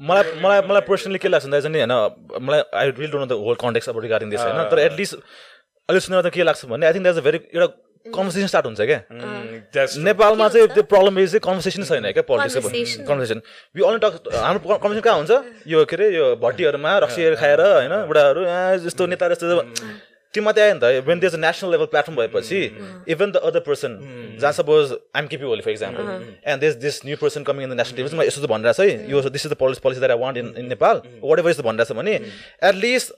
मलाई- मलाई मलाई पर्सनली के लाग्छ भन्दा चाहिँ नि होइन मलाई I really don't know the whole context अब रिगार्डिङ दिस होइन। तर एटलिस्ट अहिले सुनेर त के लाग्छ भने I think that's a very एउटा कन्भर्सेसन स्टार्ट हुन्छ क्या Mm, true. नेपालमा चाहिँ त्यो प्रब्लम इज चाहिँ कन्भर्सेसन छैन क्या. पोलिटिक्सको कन्भर्सेसन वि अन्ली टक हाम्रो कन्भर्सेसन कहाँ हुन्छ? यो के अरे यो भट्टीहरूमा रक्सीहरू खाएर होइन बुढाहरू यहाँ जस्तो नेताहरू जस्तो त्यो मात्रै आयो नि त। When there's a national level platform भएपछि इभन द अदर पर्सन जहाँ suppose I'm KP Oli for example and this this new person coming in the national table यस्तो त भनिरहेको छ है। यो this is the policy policy that I want in in Nepal whatever यस्तो भनिरहेको छ भने एटलिस्ट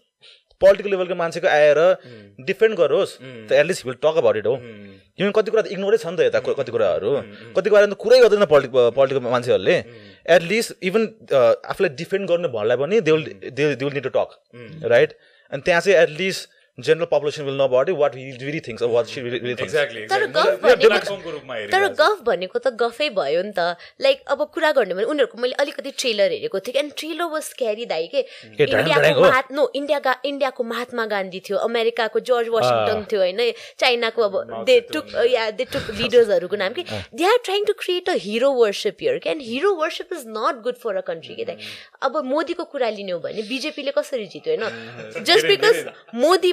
पोलिटिकल लेभलको मान्छेको आएर डिफेन्ड गरोस् त at least will talk about it हो। किनभने कति कुरा त इग्नोरै छ नि त यता कति कुराहरू। कति कुरा त कुरै गर्दैन पोलिटिक पोलिटिकल मान्छेहरूले। एटलिस्ट इभन आफूलाई डिफेन्ड गर्नु भन्नलाई पनि they will they they will need to talk right अनि त्यहाँ चाहिँ at least general population will know about it what really things what see really things Exactly. तर exactly. गफ भनेको त गफै भयो नि त। लाइक अब कुरा गर्ने भने उनीहरूको मैले अलिकति ट्रेलर हेरेको थिएँ एन्ड ट्रेलर वाज क्यारी दाइ के? इन्डियाको हो। महात नो इन्डियाका इन्डियाको महात्मा गान्धी थियो अमेरिकाको जर्ज वासिङटन थियो होइन? चाइनाको अब दे टुक या दे टुक लिडर्सहरूको नाम कि? They are trying to create a hero worship here क्या and hero worship is not good for a country के दाइ। अब मोदीको कुरा लिने हो भने बिजेपीले कसरी जित्यो होइन? जस्ट बिकज मोदी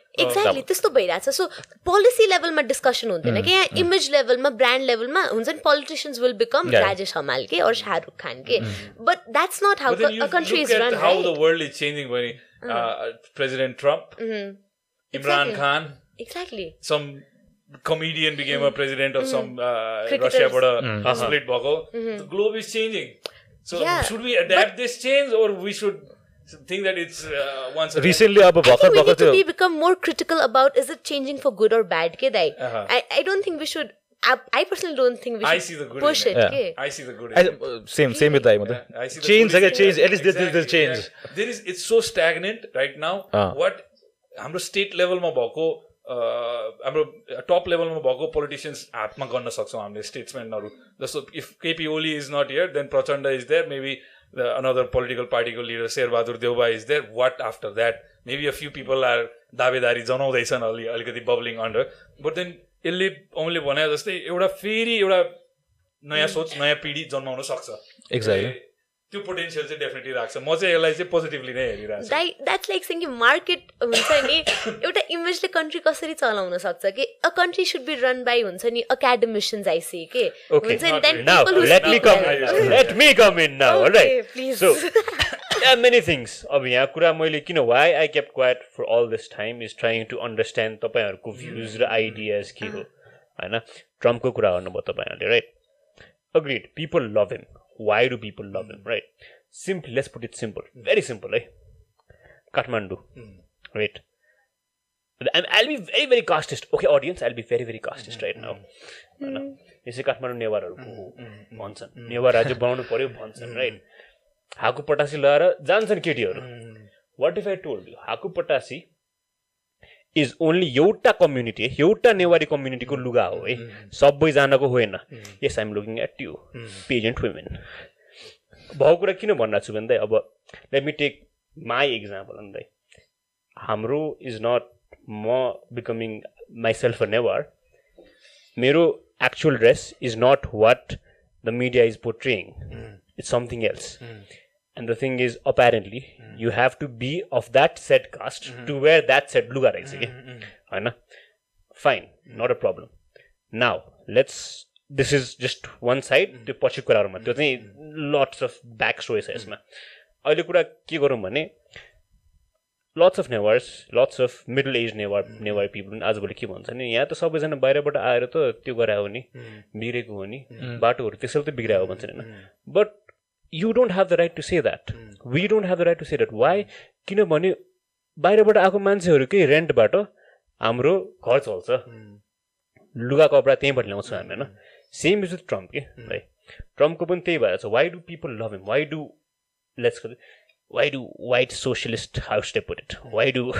एक्ज्याक्टली त्यस्तो भइरहेछ सो पोलिसी लेभलमा डिस्कसन हुँदैन कि यहाँ इमेज लेभलमा ब्रान्ड लेभलमा हुन्छ नि politicians will become Yeah. Rajesh Hamal के और शाहरुख खान के but that's not how But then you a country look is at run how the world is changing when uh, President Trump, Mm-hmm. Imran Exactly. Khan, exactly some comedian became a president of some uh, Cricketers. Russia but split bako. The globe is changing. So Yeah, should we adapt change think that it's uh, once a recently अब I भर्खर think we भर्खर need to be become more critical about is it changing for good or bad, ke dai? Uh-huh. I, I don't think we should. I, I personally don't think we I should see the good push in it. it. Yeah. ke? I see the good. in it. Same same with दाइ म Yeah, I see the change good. Change at least this Exactly, change yeah. There is it's so stagnant right now. अँ। What हाम्रो state लेभलमा भएको uh, हाम्रो top लेभलमा भएको politicians हातमा गर्न सक्छौँ हामीले स्टेट्सम्यानहरू जस्तो if KP Oli is not here then Prachanda is there maybe another political पार्टीको leader Sher Bahadur Deuba is there what after that maybe a few people are दावेदारी जनाउँदैछन् अलि अलिकति बबलिङ अन्डर बट देन यसले औँले भने जस्तै एउटा फेरि एउटा नयाँ सोच नयाँ पिँढी जन्माउन सक्छ Exactly. त्यो पोटेन्सियल चाहिँ डेफिनेटली राख्छ म चाहिँ यसलाई चाहिँ पोजिटिभली नै हेरिरहेको छु That, that's like saying market हुन्छ नि एउटा इमेजले कन्ट्री कसरी चलाउन सक्छ कि a country should be run by हुन्छ नि एकाडेमिसियन्स आइसी के Okay. हुन्छ नि come. well. Let me come in now. All Okay, right. please. So, there are many things. अब यहाँ कुरा मैले किन why I kept quiet for all this time is trying to understand तपाईँहरूको भ्युज र आइडियाज के हो होइन ट्रम्पको कुरा गर्नुभयो तपाईँहरूले right agreed people love him why do people love him right simple let's put it simple very simple है Kathmandu right I'll be very, very casteist. Okay, audience, I'll be very, very casteist right now. होइन यसै काठमाडौँ नेवारहरूको हो भन्छन् नेवार राज्य बनाउनु पर्यो भन्छन् राइट हाकु पटासी लगाएर जान्छन् केटीहरू what if I told you हाकु पटासी is only एउटा कम्युनिटी एउटा नेवारी कम्युनिटीको लुगा हो है। सबैजनाको होइन। Yes I'm looking at you pageant women भएको कुरा किन भनिरहेको छु भन्दा अब let me take my example भन्दै। हाम्रो इज नट म बिकमिङ माइसेल्फ अ नेवर मेरो actual dress is not what the media is portraying it's something else and the thing is apparently you have to be of that set caste to wear that set लुगा रहेछ कि होइन fine not a problem now let's this is just one side त्यो पछि कुराहरूमा त्यो चाहिँ lots of back story छ यसमा अहिले कुरा के गरौँ भने lots of Newars lots of middle age Newar Newar people आजभोलि के भन्छ नि यहाँ त सबैजना बाहिरबाट आएर त त्यो गरायो नि बिग्रेको हो नि बाटोहरू त्यसरी त बिग्रायो भन्छन् होइन but you don't have the right to say that we don't have the right to say that why किनभने बाहिरबाट आएको मान्छेहरूकै रेन्टबाट हाम्रो घर चल्छ लुगा कपडा त्यहीँबाट ल्याउँछौँ हामी होइन सेम इज विथ ट्रम्प कि है ट्रम्पको पनि त्यही भएर छ why do people love him why do let's why do white socialist house it why do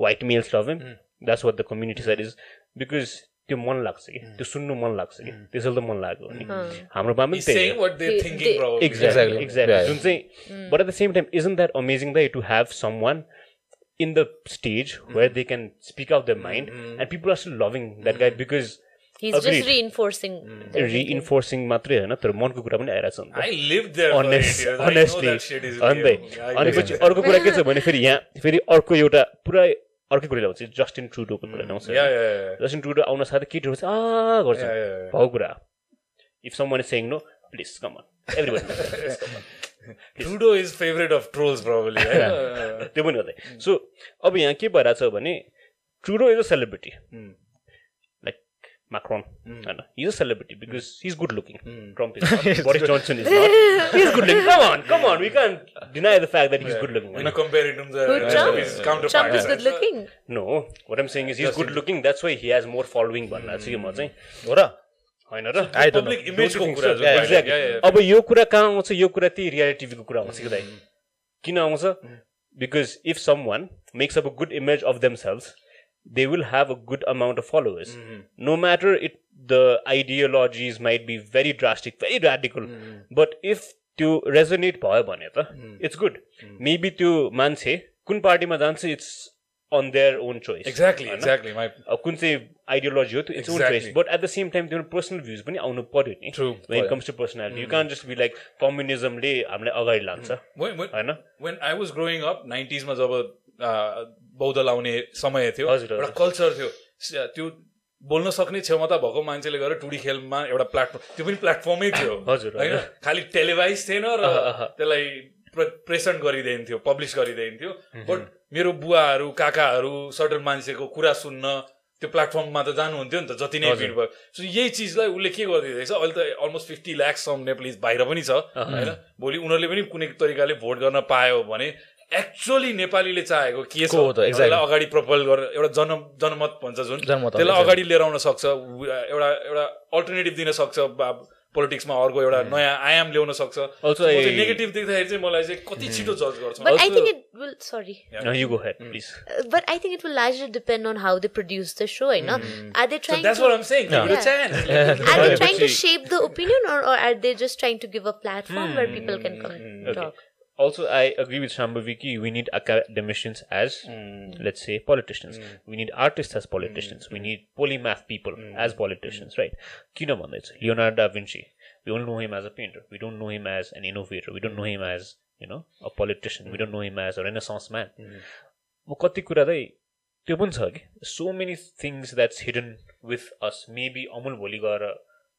white males love him that's what the community side is because त्यो मन लाग्छ कि? त्यो सुन्नु मन लाग्छ कि? त्यसैले त मन लाग्यो नि हाम्रो बाबा पनि त्यही जुन चाहिँ but at the same time is in that amazing the to have someone in the stage where they can speak out the mind and people are still loving that guy because reinforcing मात्रै होइन तर मनको कुरा पनि आइरहेको छ अर्को कुरा के छ भने फेरि यहाँ फेरि अर्को एउटा पुरा अर्कै कुरा ल्याउँछ जस्टिन ट्रुडोको कुरा ल्याउँछ. जस्टिन ट्रुडो आउन साथै केटीहरू चाहिँ आ गर्छ. भएको कुरा। If someone is saying no please come on everybody of trolls, probably. [LAUGHS] right? Uh, त्यो पनि गर्दै। सो अब यहाँ के भइरहेछ भने Trudeau is a celebrity Macron होइन is a celebrity because is good looking Trump is Boris Johnson is not is good looking come on come on we can deny the fact that is good When looking I compare it to the Who, Trump? his Trump counterparts. is good looking. No what am saying is is good looking that's why he has more following भनेर चाहिँ म चाहिँ हो र होइन र Yeah. Yeah, yeah. अब यो कुरा कहाँ आउँछ यो कुरा त्यही रियालिटी टिभीको कुरा आउँछ कि दाइ किन आउँछ because if someone makes up a good image of themselves they will have a good amount of followers no matter it the ideologies might be very drastic very radical but if त्यो resonate भयो भने त it's good maybe त्यो मान्छे कुन पार्टीमा जान्छ it's on their own choice Exactly, exactly. My अब कुन चाहिँ आइडियोलोजी हो त्यो it's own. Choice but at the same time त्यो पर्सनल भ्युज पनि आउनु पर्यो नि. When comes to personality you can just be like कम्युनिजमले हामीलाई अगाडि लान्छ होइन when I was growing up, 90s मा जब बौद्ध लाउने समय थियो। एउटा कल्चर थियो त्यो बोल्न सक्ने क्षमता भएको मान्छेले गएर टुडी खेलमा एउटा प्लेटफर्म त्यो पनि प्लेटफर्मै थियो [COUGHS] हजुर, होइन। खालि टेलिभाइज थिएन र। त्यसलाई प्रेजेन्ट गरिदिन्थ्यो पब्लिस गरिदिन्थ्यो. बट मेरो बुवाहरू काकाहरू सर्टन मान्छेको कुरा सुन्न त्यो प्लेटफर्ममा त जानुहुन्थ्यो नि त जति नै। भिड भयो सो यही चिजलाई उसले के गरिदिँदैछ अहिले त almost fifty lakhs some Nepalese बाहिर पनि छ होइन भोलि उनीहरूले पनि कुनै तरिकाले भोट गर्न पायो भने एक्चुअली नेपालीले चाहेको के छ हो त. त्यसलाई अगाडि प्रपोज गरेर एउटा जन जनमत भन्छ जुन त्यसलाई. अगाडि लिएर आउन सक्छ एउटा एउटा अल्टरनेटिभ दिन सक्छ पोलिटिक्समा अर्को एउटा नयाँ आयाम ल्याउन सक्छ नेगेटिभ देख्दाखेरि चाहिँ मलाई चाहिँ कति छिटो जज गर्छ But I Also- think it will. Sorry. You go ahead please Uh, but I think it will largely depend on how they produce the show. You know, are they So trying that's to what I'm saying. Give it a Yeah. chance. are they trying to Actually- shape the opinion, or, or are they just trying to give a Also, I agree with Shambhaviki. We need academicians as, let's say, politicians. We need artists as politicians. We need polymath people as politicians, right? भन्दैछ Leonardo da Vinci. We only know him as a painter. We don't know him as an innovator. We don't know him as, you know, a politician. We don't know him as a renaissance man. म कति कुरा चाहिँ त्यो पनि छ कि so many things that's hidden with us maybe Amul भोलि गएर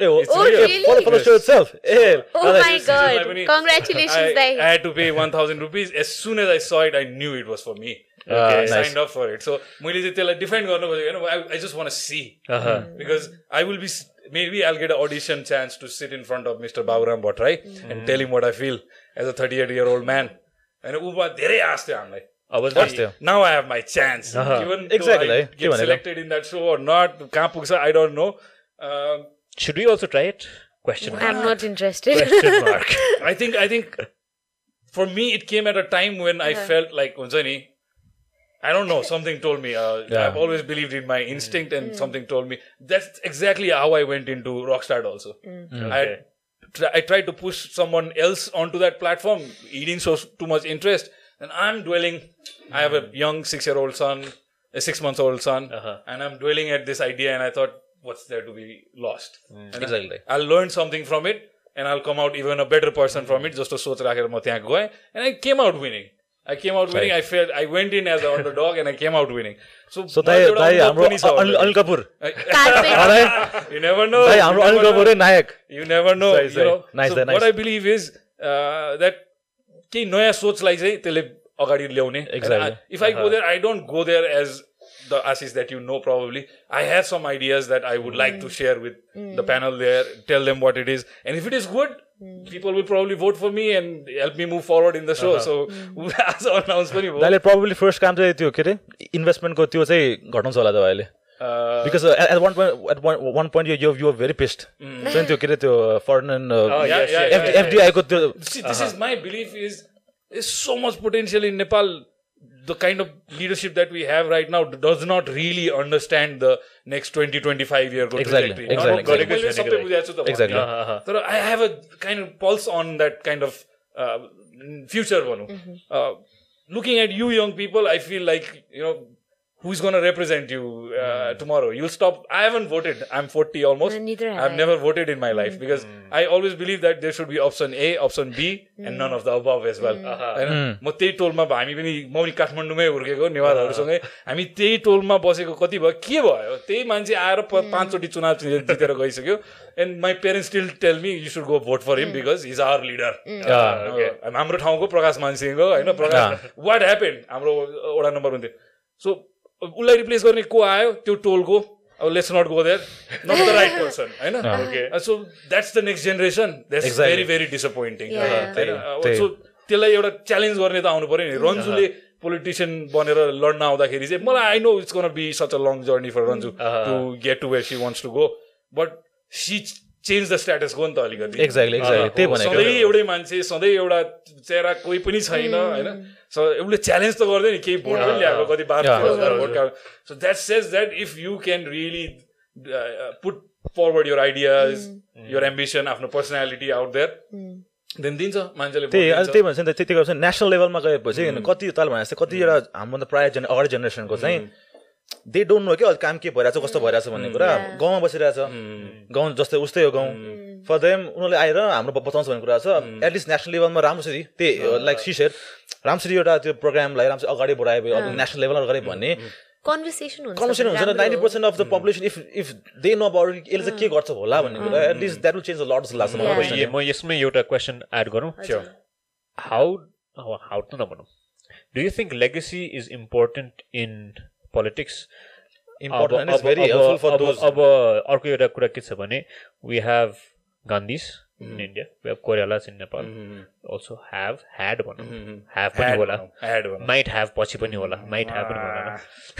ए हो Oh, really? for the- for the show itself A Oh दाइ, my This is my god! पनि- Congratulations, I, Dai. I had to pay 1000 rupees. As soon as I saw it, I knew it was for me. Ah, I nice. signed up for it. So मैले चाहिँ त्यसलाई define गर्नु खोजेको होइन I, I just want to see. Because I will be, s- maybe I'll get an audition chance to sit in front of Mr. Bauram Bhattarai and tell him what I feel as a 38 year old man. And Uma धेरै आश थियो हामीलाई अब First थियो। now I have my chance. Even though Exactly, I है, के get भनेको? selected in that show or not, कहाँ पुग्छ I don't know. Should we also try it? Question mark. I'm not interested. Question [LAUGHS] mark. I think I think for me it came at a time when I felt like Unzani, I don't know, something told me. Uh, Yeah. I've always believed in my instinct and mm. something told me. That's exactly how I went into Rockstar also. Mm. Mm. I Okay. tr- I tried to push someone else onto that platform. He didn't show too much interest. And I'm dwelling. I have a young six year old son, a six month old son, Uh-huh. and I'm dwelling at this idea. And I thought what's there to be lost? And Exactly. I'll learn something from it and I'll come out even a better person from it जस्तो सोच राखेर म त्यहाँ गएँ and I came out winning. I came out winning. I felt I went in as an underdog and I came out winning. So, So मलाई दाइ एउटा दाइ अनुभव हाम्रो पनि छ Anil Anil already. Kapoor Carpet. You never know. दाइ You हाम्रो never अनिल know. कपुरै नायक You never know. Sorry, you sorry. know. Nice, so nice. what I believe is uh, that केही नयाँ सोचलाई चाहिँ त्यसले अगाडि ल्याउने Exactly. If I go there I don't go there as the Ashish that you know probably. I have some ideas that I would like to share with the panel there tell them what it is and if it is good people will probably vote for me and help me move forward in the show. So [LAUGHS] as announce पनि भयो दाइले probably first काम चाहिँ त्यो के अरे इन्भेस्टमेन्टको त्यो चाहिँ घटाउँछ होला त अहिले Uh, because at one point at one point यो यु भेरी पेस्ट चाहिँ त्यो के अरे त्यो foreign Oh, yes, yeah, yes, yeah, yes. एफडिआईको त्यो See, this is my belief is is so much potential in Nepal. the kind of leadership that we have right now does not really understand the next 20 25 year exactly. trajectory. Exactly. Exactly. Uh-huh. So I have a kind of pulse on that kind of uh, future. one Mm-hmm. Uh, looking at you young people, I feel like, you know, who's going to represent you uh, tomorrow? You'll stop. I haven't voted. I'm 40 almost. No, neither have I've I. never voted in my life because I always believe that there should be option A, option B, and none of the above as well. होइन म त्यही टोलमा हामी पनि म पनि काठमाडौँमै हुर्केको नेवारहरूसँगै हामी त्यही टोलमा बसेको कति भयो के भयो त्यही मान्छे आएर पाँचचोटि चुनाव जितेर गइसक्यो and my parents still tell me you should go vote for him because is our leader हाम्रो ठाउँको प्रकाश मानसिंहको होइन प्रकाश वाट ह्यापेन हाम्रो वडा नम्बर हुन्थ्यो सो उसलाई रिप्लेस गर्ने को आयो? त्यो टोलको। अब let's not go there not the right person होइन? So that's the next generation that's. Very very disappointing. So त्यसलाई एउटा च्यालेन्ज गर्ने त आउनु पऱ्यो नि। रन्जुले पोलिटिसियन बनेर लड्न आउँदाखेरि चाहिँ मलाई I know it's gonna be such a long journey for Ranju to get to where she wants to go but she change the status quo नि त अलिकति। एक्ज्याक्टली एक्ज्याक्टली त्यही भनेको सधैँ एउटै मान्छे सधैँ एउटा चेहरा कोही पनि छैन होइन? सो उसले च्यालेन्ज त गर्दैन नि केही भोट पनि ल्याएको कति बार Yeah. Vote so that says that if you can really put forward your ideas your ambition आफ्नो पर्सनालिटी आउट देयर देन दिन्छ मान्छेले त्यही अनि। त्यही भन्छ नि त त्यति गर्छ नेसनल लेभलमा गएपछि कति ताल भने जस्तै कतिवटा हामीभन्दा प्रायः जेन अगाडि जेनेरेसनको चाहिँ दे डोन्ट नो क्या काम के भइरहेछ कस्तो भइरहेछ भन्ने कुरा गाउँमा बसिरहेछ। गाउँ जस्तै उस्तै हो गाउँ। फर देम उनीहरूले आएर हाम्रो बताउँछ भन्ने कुरा छ। एटलिस्ट नेसनल लेभलमा राम्रोसरी त्यही लाइक सिसेर राम्रोसरी एउटा त्यो प्रोग्रामलाई राम्रोसरी अगाडि बढायो भयो अब नेसनल लेभलमा गऱ्यो भने कन्भर्सेसन हुन्छ कन्भर्सेसन हुन्छ राम्रो नाइन्टी हो। Percent of the population if if they know about यसले चाहिँ के गर्छ होला भन्ने कुरा। At least that will change the lot जस्तो लाग्छ मलाई. म यसमै एउटा क्वेसन एड गरौँ। हाउ हाउ त नभनौँ। Do you think legacy is important in politics Important and it's very helpful for those. अब अर्को एउटा कुरा के छ भने we have Gandhis in India we have Koiralas in Nepal also have had भनौँ। ह्याभ पनि Had होला। माइट ह्याभ पछि पनि होला। माइट ह्याभ पनि होला।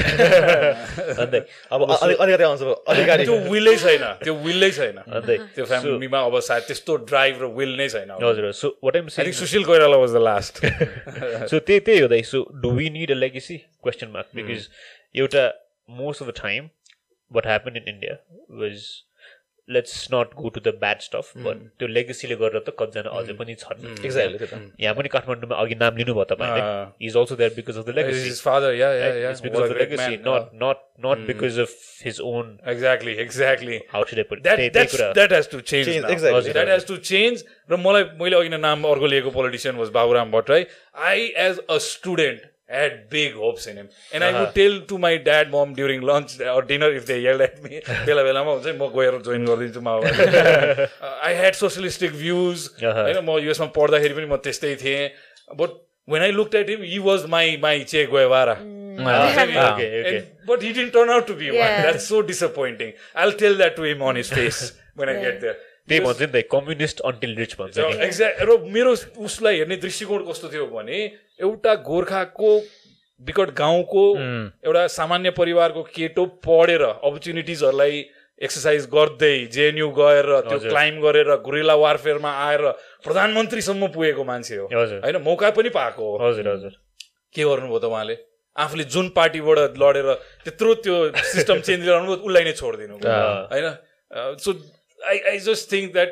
[LAUGHS] अन्त अब अलि- अलिकति आउँछ अधिकारी त्यो विलै छैन। त्यो विलै छैन। अन्त त्यो फ्यामिलीमा अब सायद त्यस्तो ड्राइभ र विल नै छैन हजुर so what am think Sushil Koirala was the last so त्यही त्यही हो दाइ। So do we need a legacy question mark because एउटा most of the time what happen in India was let's not go to the bad stuff but त्यो लेगेसीले गरेर त कतिजना अझै पनि छन्। एक्ज्याक्टली त। यहाँ पनि काठमाडौँमा अघि नाम लिनुभयो तपाईँले। Is also there because of the legacy his father yeah yeah yeah. It's because of the legacy, not not not because of his own. exactly exactly. How should I put it? that त्यही- त्यही that's, कुरा that has to change, Change, now. exactly. that has to change. र मलाई मैले अघि नाम अर्को लिएको politician was Baburam Bhattarai I as a student had big hopes in him and I would tell to my dad mom during lunch or dinner if they yelled at me बेला बेलामा हुन्छ म गएर जोइन गरिदिन्छु माओवादी I had सोसलिस्टिक views Uh-huh. होइन म युएसमा पढ्दाखेरि पनि म त्यस्तै थिएँ but when I looked at him, he was my my Che Guevara. okay, okay. And- but he didn't turn out to be one. Yeah. That's so disappointing. I'll tell that to him on his face त्यही भन्छ नि त communist until rich भन्छ exact- र मेरो उसलाई हेर्ने दृष्टिकोण कस्तो थियो भने एउटा गोर्खाको विकट गाउँको एउटा सामान्य परिवारको केटो पढेर अपर्च्युनिटिजहरूलाई एक्सर्साइज गर्दै जेएनयु गएर त्यो। क्लाइम गरेर गुरिला वारफेयरमा आएर प्रधानमन्त्रीसम्म पुगेको मान्छे हो। होइन मौका पनि पाएको हो। हजुर हजुर। के गर्नुभयो त उहाँले? आफूले जुन पार्टीबाट लडेर त्यत्रो त्यो सिस्टम चेन्ज गराउनु उसलाई नै छोडिदिनु। होइन? So I I just think that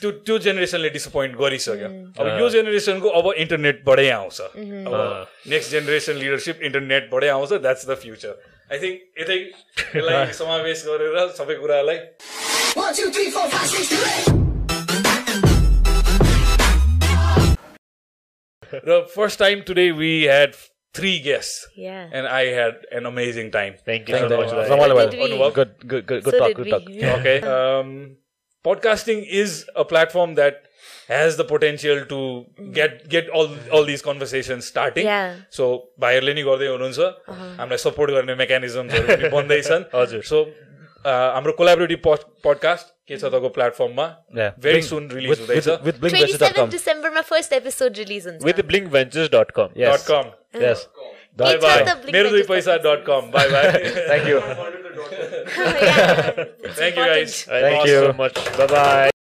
त्यो त्यो जेनेरेसनले डिसपोइन्ट गरिसक्यो। अब यो जेनेरेसनको अब इन्टरनेटबाटै आउँछ। अब नेक्स्ट जेनेरेसन लिडरसिप इन्टरनेटबाटै आउँछ that's the future I think यतै यसलाई [LAUGHS] समावेश गरेर सबै कुरालाई. र first time today we had three guest Yeah. And I had an amazing time thank you good good So good we. Talk okay [LAUGHS] um, podcasting is a platform that has the potential to get get all all these conversations starting Yeah. So भाइहरूले नि गर्दै हुनुहुन्छ हामीलाई support गर्ने मेकानिजम्सहरू पनि [LAUGHS] बन्दैछन् हजुर। So हाम्रो collaborative podcast के छ तपाईँको प्लेटफर्ममा Yeah. Very Blink- soon release with, with, हुँदैछ with 27 blinkventures.com. डिसेम्बरमा फर्स्ट एपिसोड रिलिज हुन्छ with blinkventures.com Yes. Dot com Yes. Bye It's Bye Blink मेरो दुई पैसा dot com bye bye Thank you. yeah. It's Thank you, important. guys. Thank you